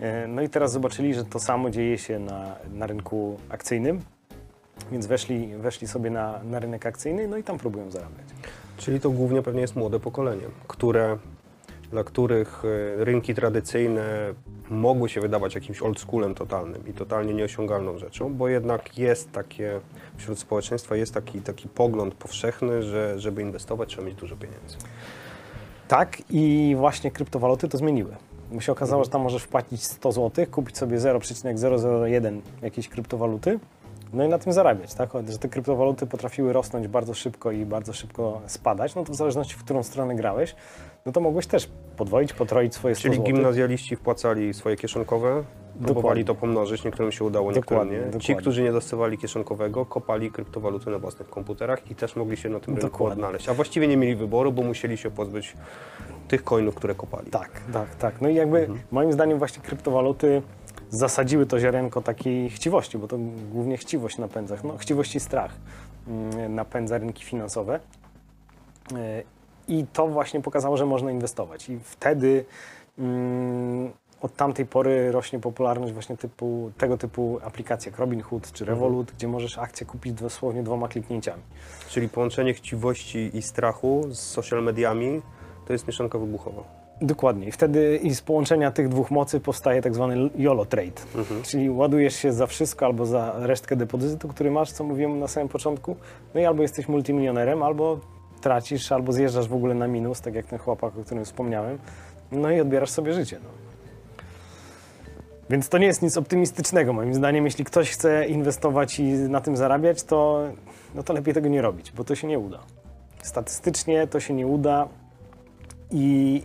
E, No i teraz zobaczyli, że to samo dzieje się na, na rynku akcyjnym, więc weszli, weszli sobie na, na rynek akcyjny, no i tam próbują zarabiać. Czyli to głównie pewnie jest młode pokolenie, które, dla których e, rynki tradycyjne mogły się wydawać jakimś oldschoolem totalnym i totalnie nieosiągalną rzeczą, bo jednak jest takie, wśród społeczeństwa jest taki, taki pogląd powszechny, że żeby inwestować trzeba mieć dużo pieniędzy. Tak i właśnie kryptowaluty to zmieniły. Bo się okazało, że tam możesz wpłacić 100 zł, kupić sobie 0,001 jakiejś kryptowaluty, no i na tym zarabiać, tak? Że te kryptowaluty potrafiły rosnąć bardzo szybko i bardzo szybko spadać, no to w zależności w którą stronę grałeś, no to mogłeś też podwoić, potroić swoje 100 Czyli gimnazjaliści wpłacali swoje kieszonkowe, próbowali to pomnożyć, niektórym się udało, niektórym Dokładnie, nie. Ci, dokładnie. którzy nie dostawali kieszonkowego, kopali kryptowaluty na własnych komputerach i też mogli się na tym rynku Dokładnie. odnaleźć. A właściwie nie mieli wyboru, bo musieli się pozbyć tych coinów, które kopali. Tak, tak, tak. No i jakby moim zdaniem właśnie kryptowaluty zasadziły to ziarenko takiej chciwości, bo to głównie chciwość napędza, no chciwość i strach mm, napędza rynki finansowe. I to właśnie pokazało, że można inwestować. I wtedy mm, od tamtej pory rośnie popularność właśnie typu, tego typu aplikacji jak Robinhood czy Revolut, gdzie możesz akcję kupić dosłownie dwoma kliknięciami. Czyli połączenie chciwości i strachu z social mediami to jest mieszanka wybuchowa. Dokładnie. I wtedy i z połączenia tych dwóch mocy powstaje tak zwany YOLO trade. Czyli ładujesz się za wszystko albo za resztkę depozytu, który masz, co mówiłem na samym początku. No i albo jesteś multimilionerem, albo tracisz, albo zjeżdżasz w ogóle na minus, tak jak ten chłopak, o którym wspomniałem. No i odbierasz sobie życie. No. Więc to nie jest nic optymistycznego moim zdaniem. Jeśli ktoś chce inwestować i na tym zarabiać, to, no to lepiej tego nie robić, bo to się nie uda. Statystycznie to się nie uda i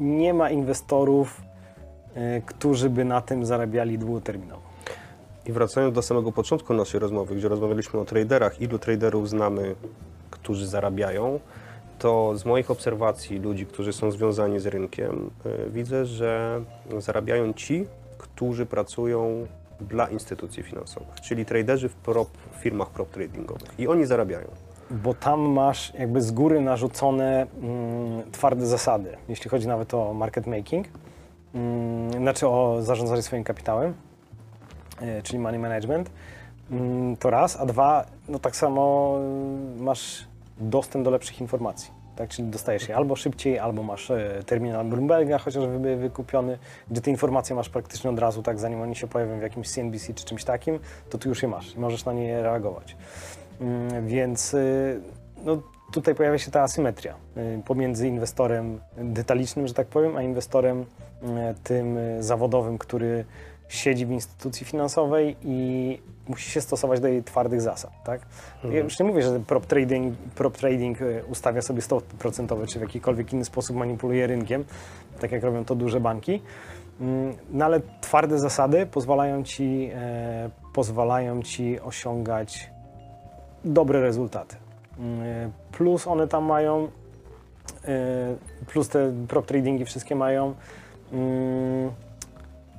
nie ma inwestorów, y, którzy by na tym zarabiali długoterminowo. I wracając do samego początku naszej rozmowy, gdzie rozmawialiśmy o traderach, ilu traderów znamy, którzy zarabiają, to z moich obserwacji ludzi, którzy są związani z rynkiem, y, widzę, że zarabiają ci, którzy pracują dla instytucji finansowych, czyli traderzy w prop, firmach prop tradingowych. I oni zarabiają. Bo tam masz jakby z góry narzucone mm, twarde zasady, jeśli chodzi nawet o market making, mm, znaczy o zarządzanie swoim kapitałem, y, czyli money management. Mm, to raz, a dwa, no tak samo y, masz dostęp do lepszych informacji. Tak, czyli dostajesz je albo szybciej, albo masz e, terminal Bloomberga chociażby wykupiony, gdzie te informacje masz praktycznie od razu, tak, zanim oni się pojawią w jakimś CNBC czy czymś takim, to ty już je masz i możesz na nie reagować. Mm, Więc y, no, tutaj pojawia się ta asymetria y, pomiędzy inwestorem detalicznym, że tak powiem, a inwestorem y, tym zawodowym, który siedzi w instytucji finansowej i musi się stosować do jej twardych zasad. Tak? Ja już nie mówię, że prop trading, prop trading y, ustawia sobie 100% czy w jakikolwiek inny sposób manipuluje rynkiem, tak jak robią to duże banki. Mm, No ale twarde zasady pozwalają ci, e, pozwalają ci osiągać dobre rezultaty. Mm, Plus one tam mają, e, plus te prop tradingi wszystkie mają mm,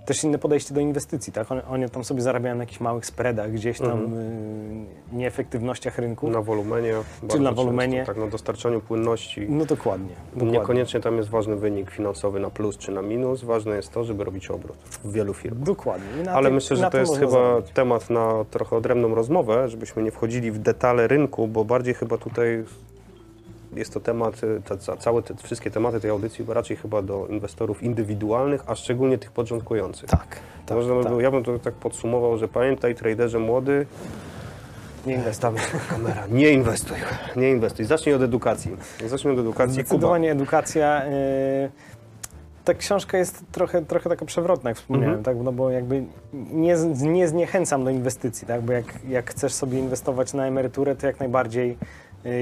też inne podejście do inwestycji, tak? One, one tam sobie zarabiają na jakichś małych spreadach, gdzieś tam Mhm. y, nieefektywnościach rynku. Na wolumenie. bardzo na często, wolumenie. Tak, na dostarczaniu płynności. No dokładnie. dokładnie. Niekoniecznie tam jest ważny wynik finansowy na plus czy na minus. Ważne jest to, żeby robić obrót w wielu firmach. Dokładnie. Ale tym- myślę, że to jest chyba temat na trochę odrębną rozmowę, żebyśmy nie wchodzili w detale rynku, bo bardziej chyba tutaj jest to temat, y, te, całe te wszystkie tematy tej audycji, raczej chyba do inwestorów indywidualnych, a szczególnie tych początkujących. Tak, tak, Można by tak. było, ja bym to tak podsumował, że pamiętaj, traderze młody, Nie inwestuj. kamera, nie inwestuj, nie inwestuj. Zacznij od edukacji. Zacznij od edukacji. Kuba. Zdecydowanie edukacja. y, ta książka jest trochę, trochę taka przewrotna, jak wspomniałem, Mhm. tak? no bo jakby nie, nie zniechęcam do inwestycji, tak? bo jak, jak chcesz sobie inwestować na emeryturę, to jak najbardziej,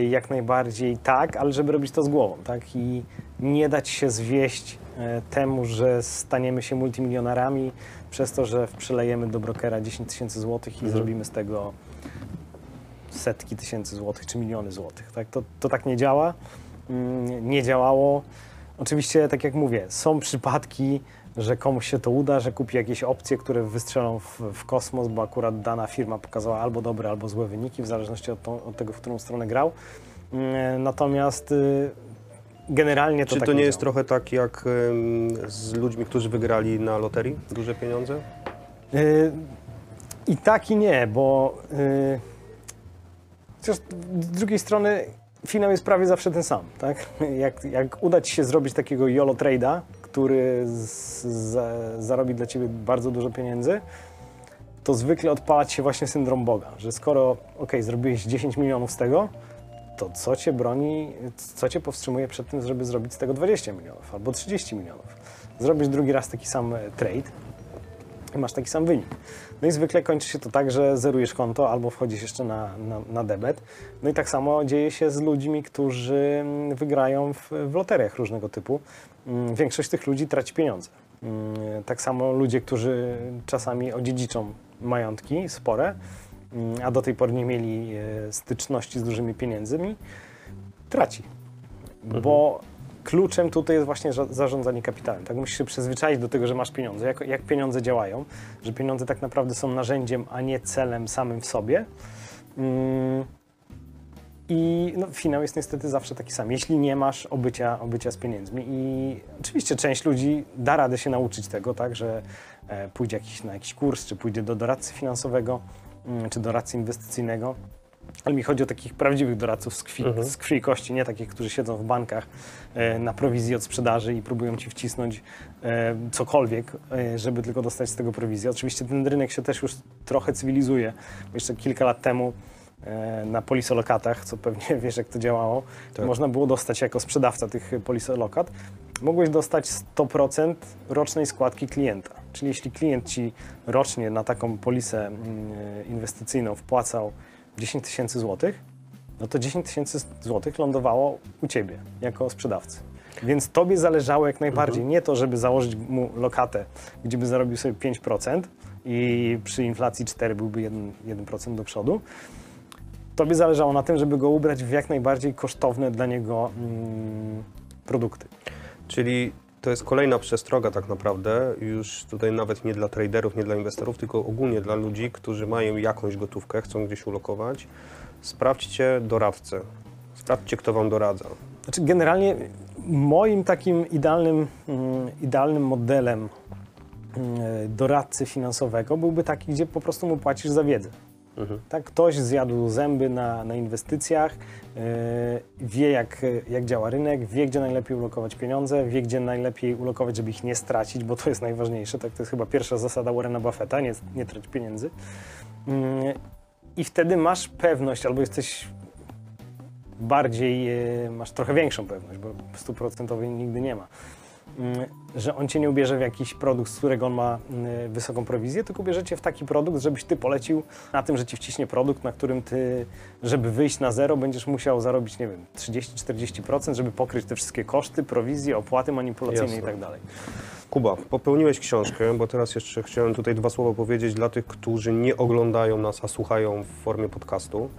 jak najbardziej tak, ale żeby robić to z głową tak? i nie dać się zwieść y, temu, że staniemy się multimilionarami przez to, że przelejemy do brokera 10 tysięcy złotych i Mhm. zrobimy z tego setki tysięcy złotych czy miliony złotych. Tak? To, to tak nie działa. Mm, Nie działało. Oczywiście, tak jak mówię, są przypadki, że komuś się to uda, że kupi jakieś opcje, które wystrzelą w, w kosmos, bo akurat dana firma pokazała albo dobre, albo złe wyniki, w zależności od, tą, od tego, w którą stronę grał. Mm, Natomiast y, generalnie to Czy tak to nie nie jest trochę tak jak z ludźmi, którzy wygrali na loterii duże pieniądze? Y, I tak i nie, bo y, chociaż z drugiej strony finał jest prawie zawsze ten sam, tak? Jak, jak uda Ci się zrobić takiego YOLO trade'a, który z, za, zarobi dla Ciebie bardzo dużo pieniędzy, to zwykle odpala Ci się właśnie syndrom Boga, że skoro, ok, zrobiłeś 10 milionów z tego, to co Cię broni, co Cię powstrzymuje przed tym, żeby zrobić z tego 20 milionów albo 30 milionów? Zrobisz drugi raz taki sam e, trade, i masz taki sam wynik. No i zwykle kończy się to tak, że zerujesz konto albo wchodzisz jeszcze na, na, na debet. No i tak samo dzieje się z ludźmi, którzy mm, wygrają w, w loteriach różnego typu. Mm, Większość tych ludzi traci pieniądze. Mm, Tak samo ludzie, którzy czasami odziedziczą majątki spore, a do tej pory nie mieli e, styczności z dużymi pieniędzmi, traci. Bo kluczem tutaj jest właśnie za- zarządzanie kapitałem. Tak? Musisz się przyzwyczaić do tego, że masz pieniądze, jak, jak pieniądze działają, że pieniądze tak naprawdę są narzędziem, a nie celem samym w sobie. Mm. I no, finał jest niestety zawsze taki sam, jeśli nie masz obycia, obycia z pieniędzmi. I oczywiście część ludzi da radę się nauczyć tego, tak, że e, pójdzie jakiś, na jakiś kurs, czy pójdzie do doradcy finansowego, mm, czy doradcy inwestycyjnego. Ale mi chodzi o takich prawdziwych doradców z krwi, Mhm. z krwi i kości, nie takich, którzy siedzą w bankach e, na prowizji od sprzedaży i próbują ci wcisnąć e, cokolwiek, e, żeby tylko dostać z tego prowizję. Oczywiście ten rynek się też już trochę cywilizuje. Jeszcze kilka lat temu e, na polisolokatach, co pewnie wiesz, jak to działało, Tak. można było dostać jako sprzedawca tych polisolokat, mogłeś dostać 100% rocznej składki klienta. Czyli jeśli klient ci rocznie na taką polisę mm, inwestycyjną wpłacał 10 tysięcy złotych, no to 10 tysięcy złotych lądowało u ciebie jako sprzedawcy. Więc tobie zależało jak najbardziej nie to, żeby założyć mu lokatę, gdzie by zarobił sobie 5% i przy inflacji 4 byłby 1%, 1% do przodu. Tobie zależało na tym, żeby go ubrać w jak najbardziej kosztowne dla niego mm, produkty. Czyli to jest kolejna przestroga tak naprawdę, już tutaj nawet nie dla traderów, nie dla inwestorów, tylko ogólnie dla ludzi, którzy mają jakąś gotówkę, chcą gdzieś ulokować. Sprawdźcie doradcę. Sprawdźcie, kto Wam doradza. Znaczy generalnie moim takim idealnym, mm, idealnym modelem mm, doradcy finansowego byłby taki, gdzie po prostu mu płacisz za wiedzę. Mhm. Tak, ktoś zjadł zęby na, na inwestycjach, yy, wie jak, jak działa rynek, wie gdzie najlepiej ulokować pieniądze, wie gdzie najlepiej ulokować, żeby ich nie stracić, bo to jest najważniejsze. Tak, to jest chyba pierwsza zasada Warrena Buffetta, nie, nie trać pieniędzy. Yy, I wtedy masz pewność, albo jesteś bardziej, yy, masz trochę większą pewność, bo stuprocentowej nigdy nie ma, że on cię nie ubierze w jakiś produkt, z którego on ma mm, wysoką prowizję, tylko bierze cię w taki produkt, żebyś ty polecił na tym, że ci wciśnie produkt, na którym ty, żeby wyjść na zero, będziesz musiał zarobić, nie wiem, 30-40%, żeby pokryć te wszystkie koszty, prowizje, opłaty manipulacyjne Jasne. i tak dalej. Kuba, popełniłeś książkę, bo teraz jeszcze chciałem tutaj dwa słowa powiedzieć dla tych, którzy nie oglądają nas, a słuchają w formie podcastu.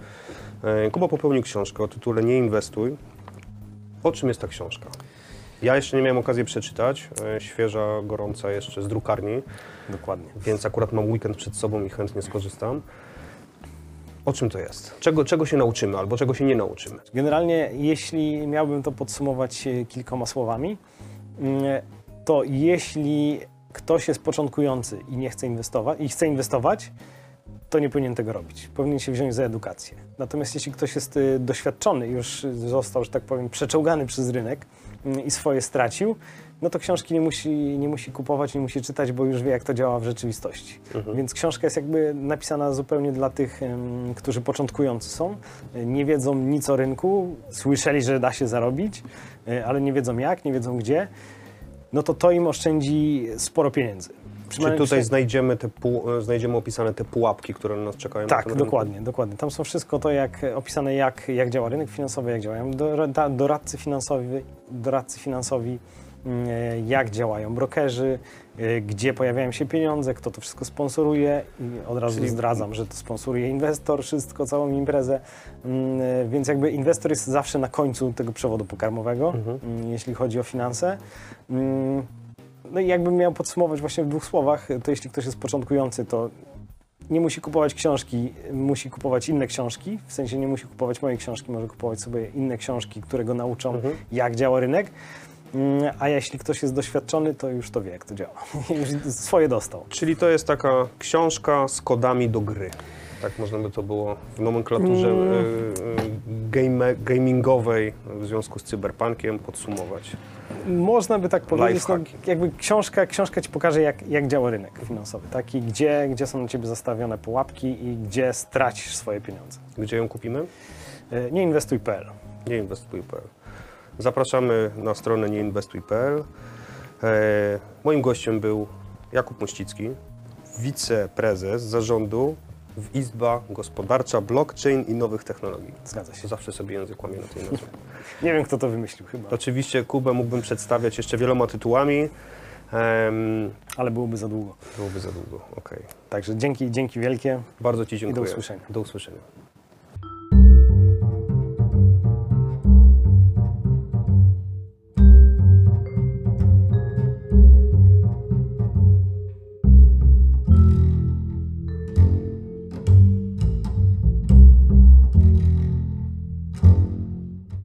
E, Kuba popełnił książkę o tytule Nie inwestuj. O czym jest ta książka? Ja jeszcze nie miałem okazji przeczytać, e, świeża, gorąca jeszcze z drukarni, Dokładnie. więc akurat mam weekend przed sobą i chętnie skorzystam. O czym to jest? Czego, czego się nauczymy albo czego się nie nauczymy? Generalnie, jeśli miałbym to podsumować e, kilkoma słowami, mm, to jeśli ktoś jest początkujący i nie chce inwestować, i chce inwestować, to nie powinien tego robić. Powinien się wziąć za edukację. Natomiast jeśli ktoś jest y, doświadczony, już został, że tak powiem, przeczołgany przez rynek i swoje stracił, no to książki nie musi, nie musi kupować, nie musi czytać, bo już wie, jak to działa w rzeczywistości. Więc książka jest jakby napisana zupełnie dla tych, którzy początkujący są, y, nie wiedzą nic o rynku, słyszeli, że da się zarobić, y, ale nie wiedzą jak, nie wiedzą gdzie, no to to im oszczędzi sporo pieniędzy. Czy tutaj się- znajdziemy, te pół, e, znajdziemy opisane te pułapki, które na nas czekają? na Tak, tym rynku? dokładnie, dokładnie. Tam są wszystko to, jak opisane, jak, jak działa rynek finansowy, jak działają dora- doradcy finansowi, doradcy finansowi, mm, jak działają brokerzy, gdzie pojawiają się pieniądze, kto to wszystko sponsoruje i od razu Czyli- zdradzam, że to sponsoruje inwestor, wszystko, całą imprezę, Mm, więc jakby inwestor jest zawsze na końcu tego przewodu pokarmowego, Mhm. mm, jeśli chodzi o finanse. No i jakbym miał podsumować właśnie w dwóch słowach, to jeśli ktoś jest początkujący, to nie musi kupować książki, musi kupować inne książki. W sensie nie musi kupować mojej książki, może kupować sobie inne książki, które go nauczą, Mhm. jak działa rynek. Mm, A jeśli ktoś jest doświadczony, to już to wie, jak to działa. już swoje dostał. Czyli to jest taka książka z kodami do gry. Tak można by to było w nomenklaturze Mm. y, y, game, gamingowej w związku z cyberpunkiem podsumować. Można by tak powiedzieć, no, jakby książka, książka ci pokaże, jak, jak działa rynek finansowy, tak? I gdzie, gdzie są na ciebie zastawione pułapki i gdzie stracisz swoje pieniądze. Gdzie ją kupimy? E, Nieinwestuj.pl Nieinwestuj.pl. Zapraszamy na stronę nieinwestuj.pl. E, moim gościem był Jakub Mościcki, wiceprezes zarządu w Izba Gospodarcza Blockchain i Nowych Technologii. Zgadza się. Zawsze sobie język łamie na tej nazwie. Nie wiem, kto to wymyślił chyba, Oczywiście Kubę mógłbym przedstawiać jeszcze wieloma tytułami. Em, ale byłoby za długo. byłoby za długo. Okej. Także dzięki, dzięki wielkie. Bardzo Ci dziękuję. usłyszenia. Do usłyszenia.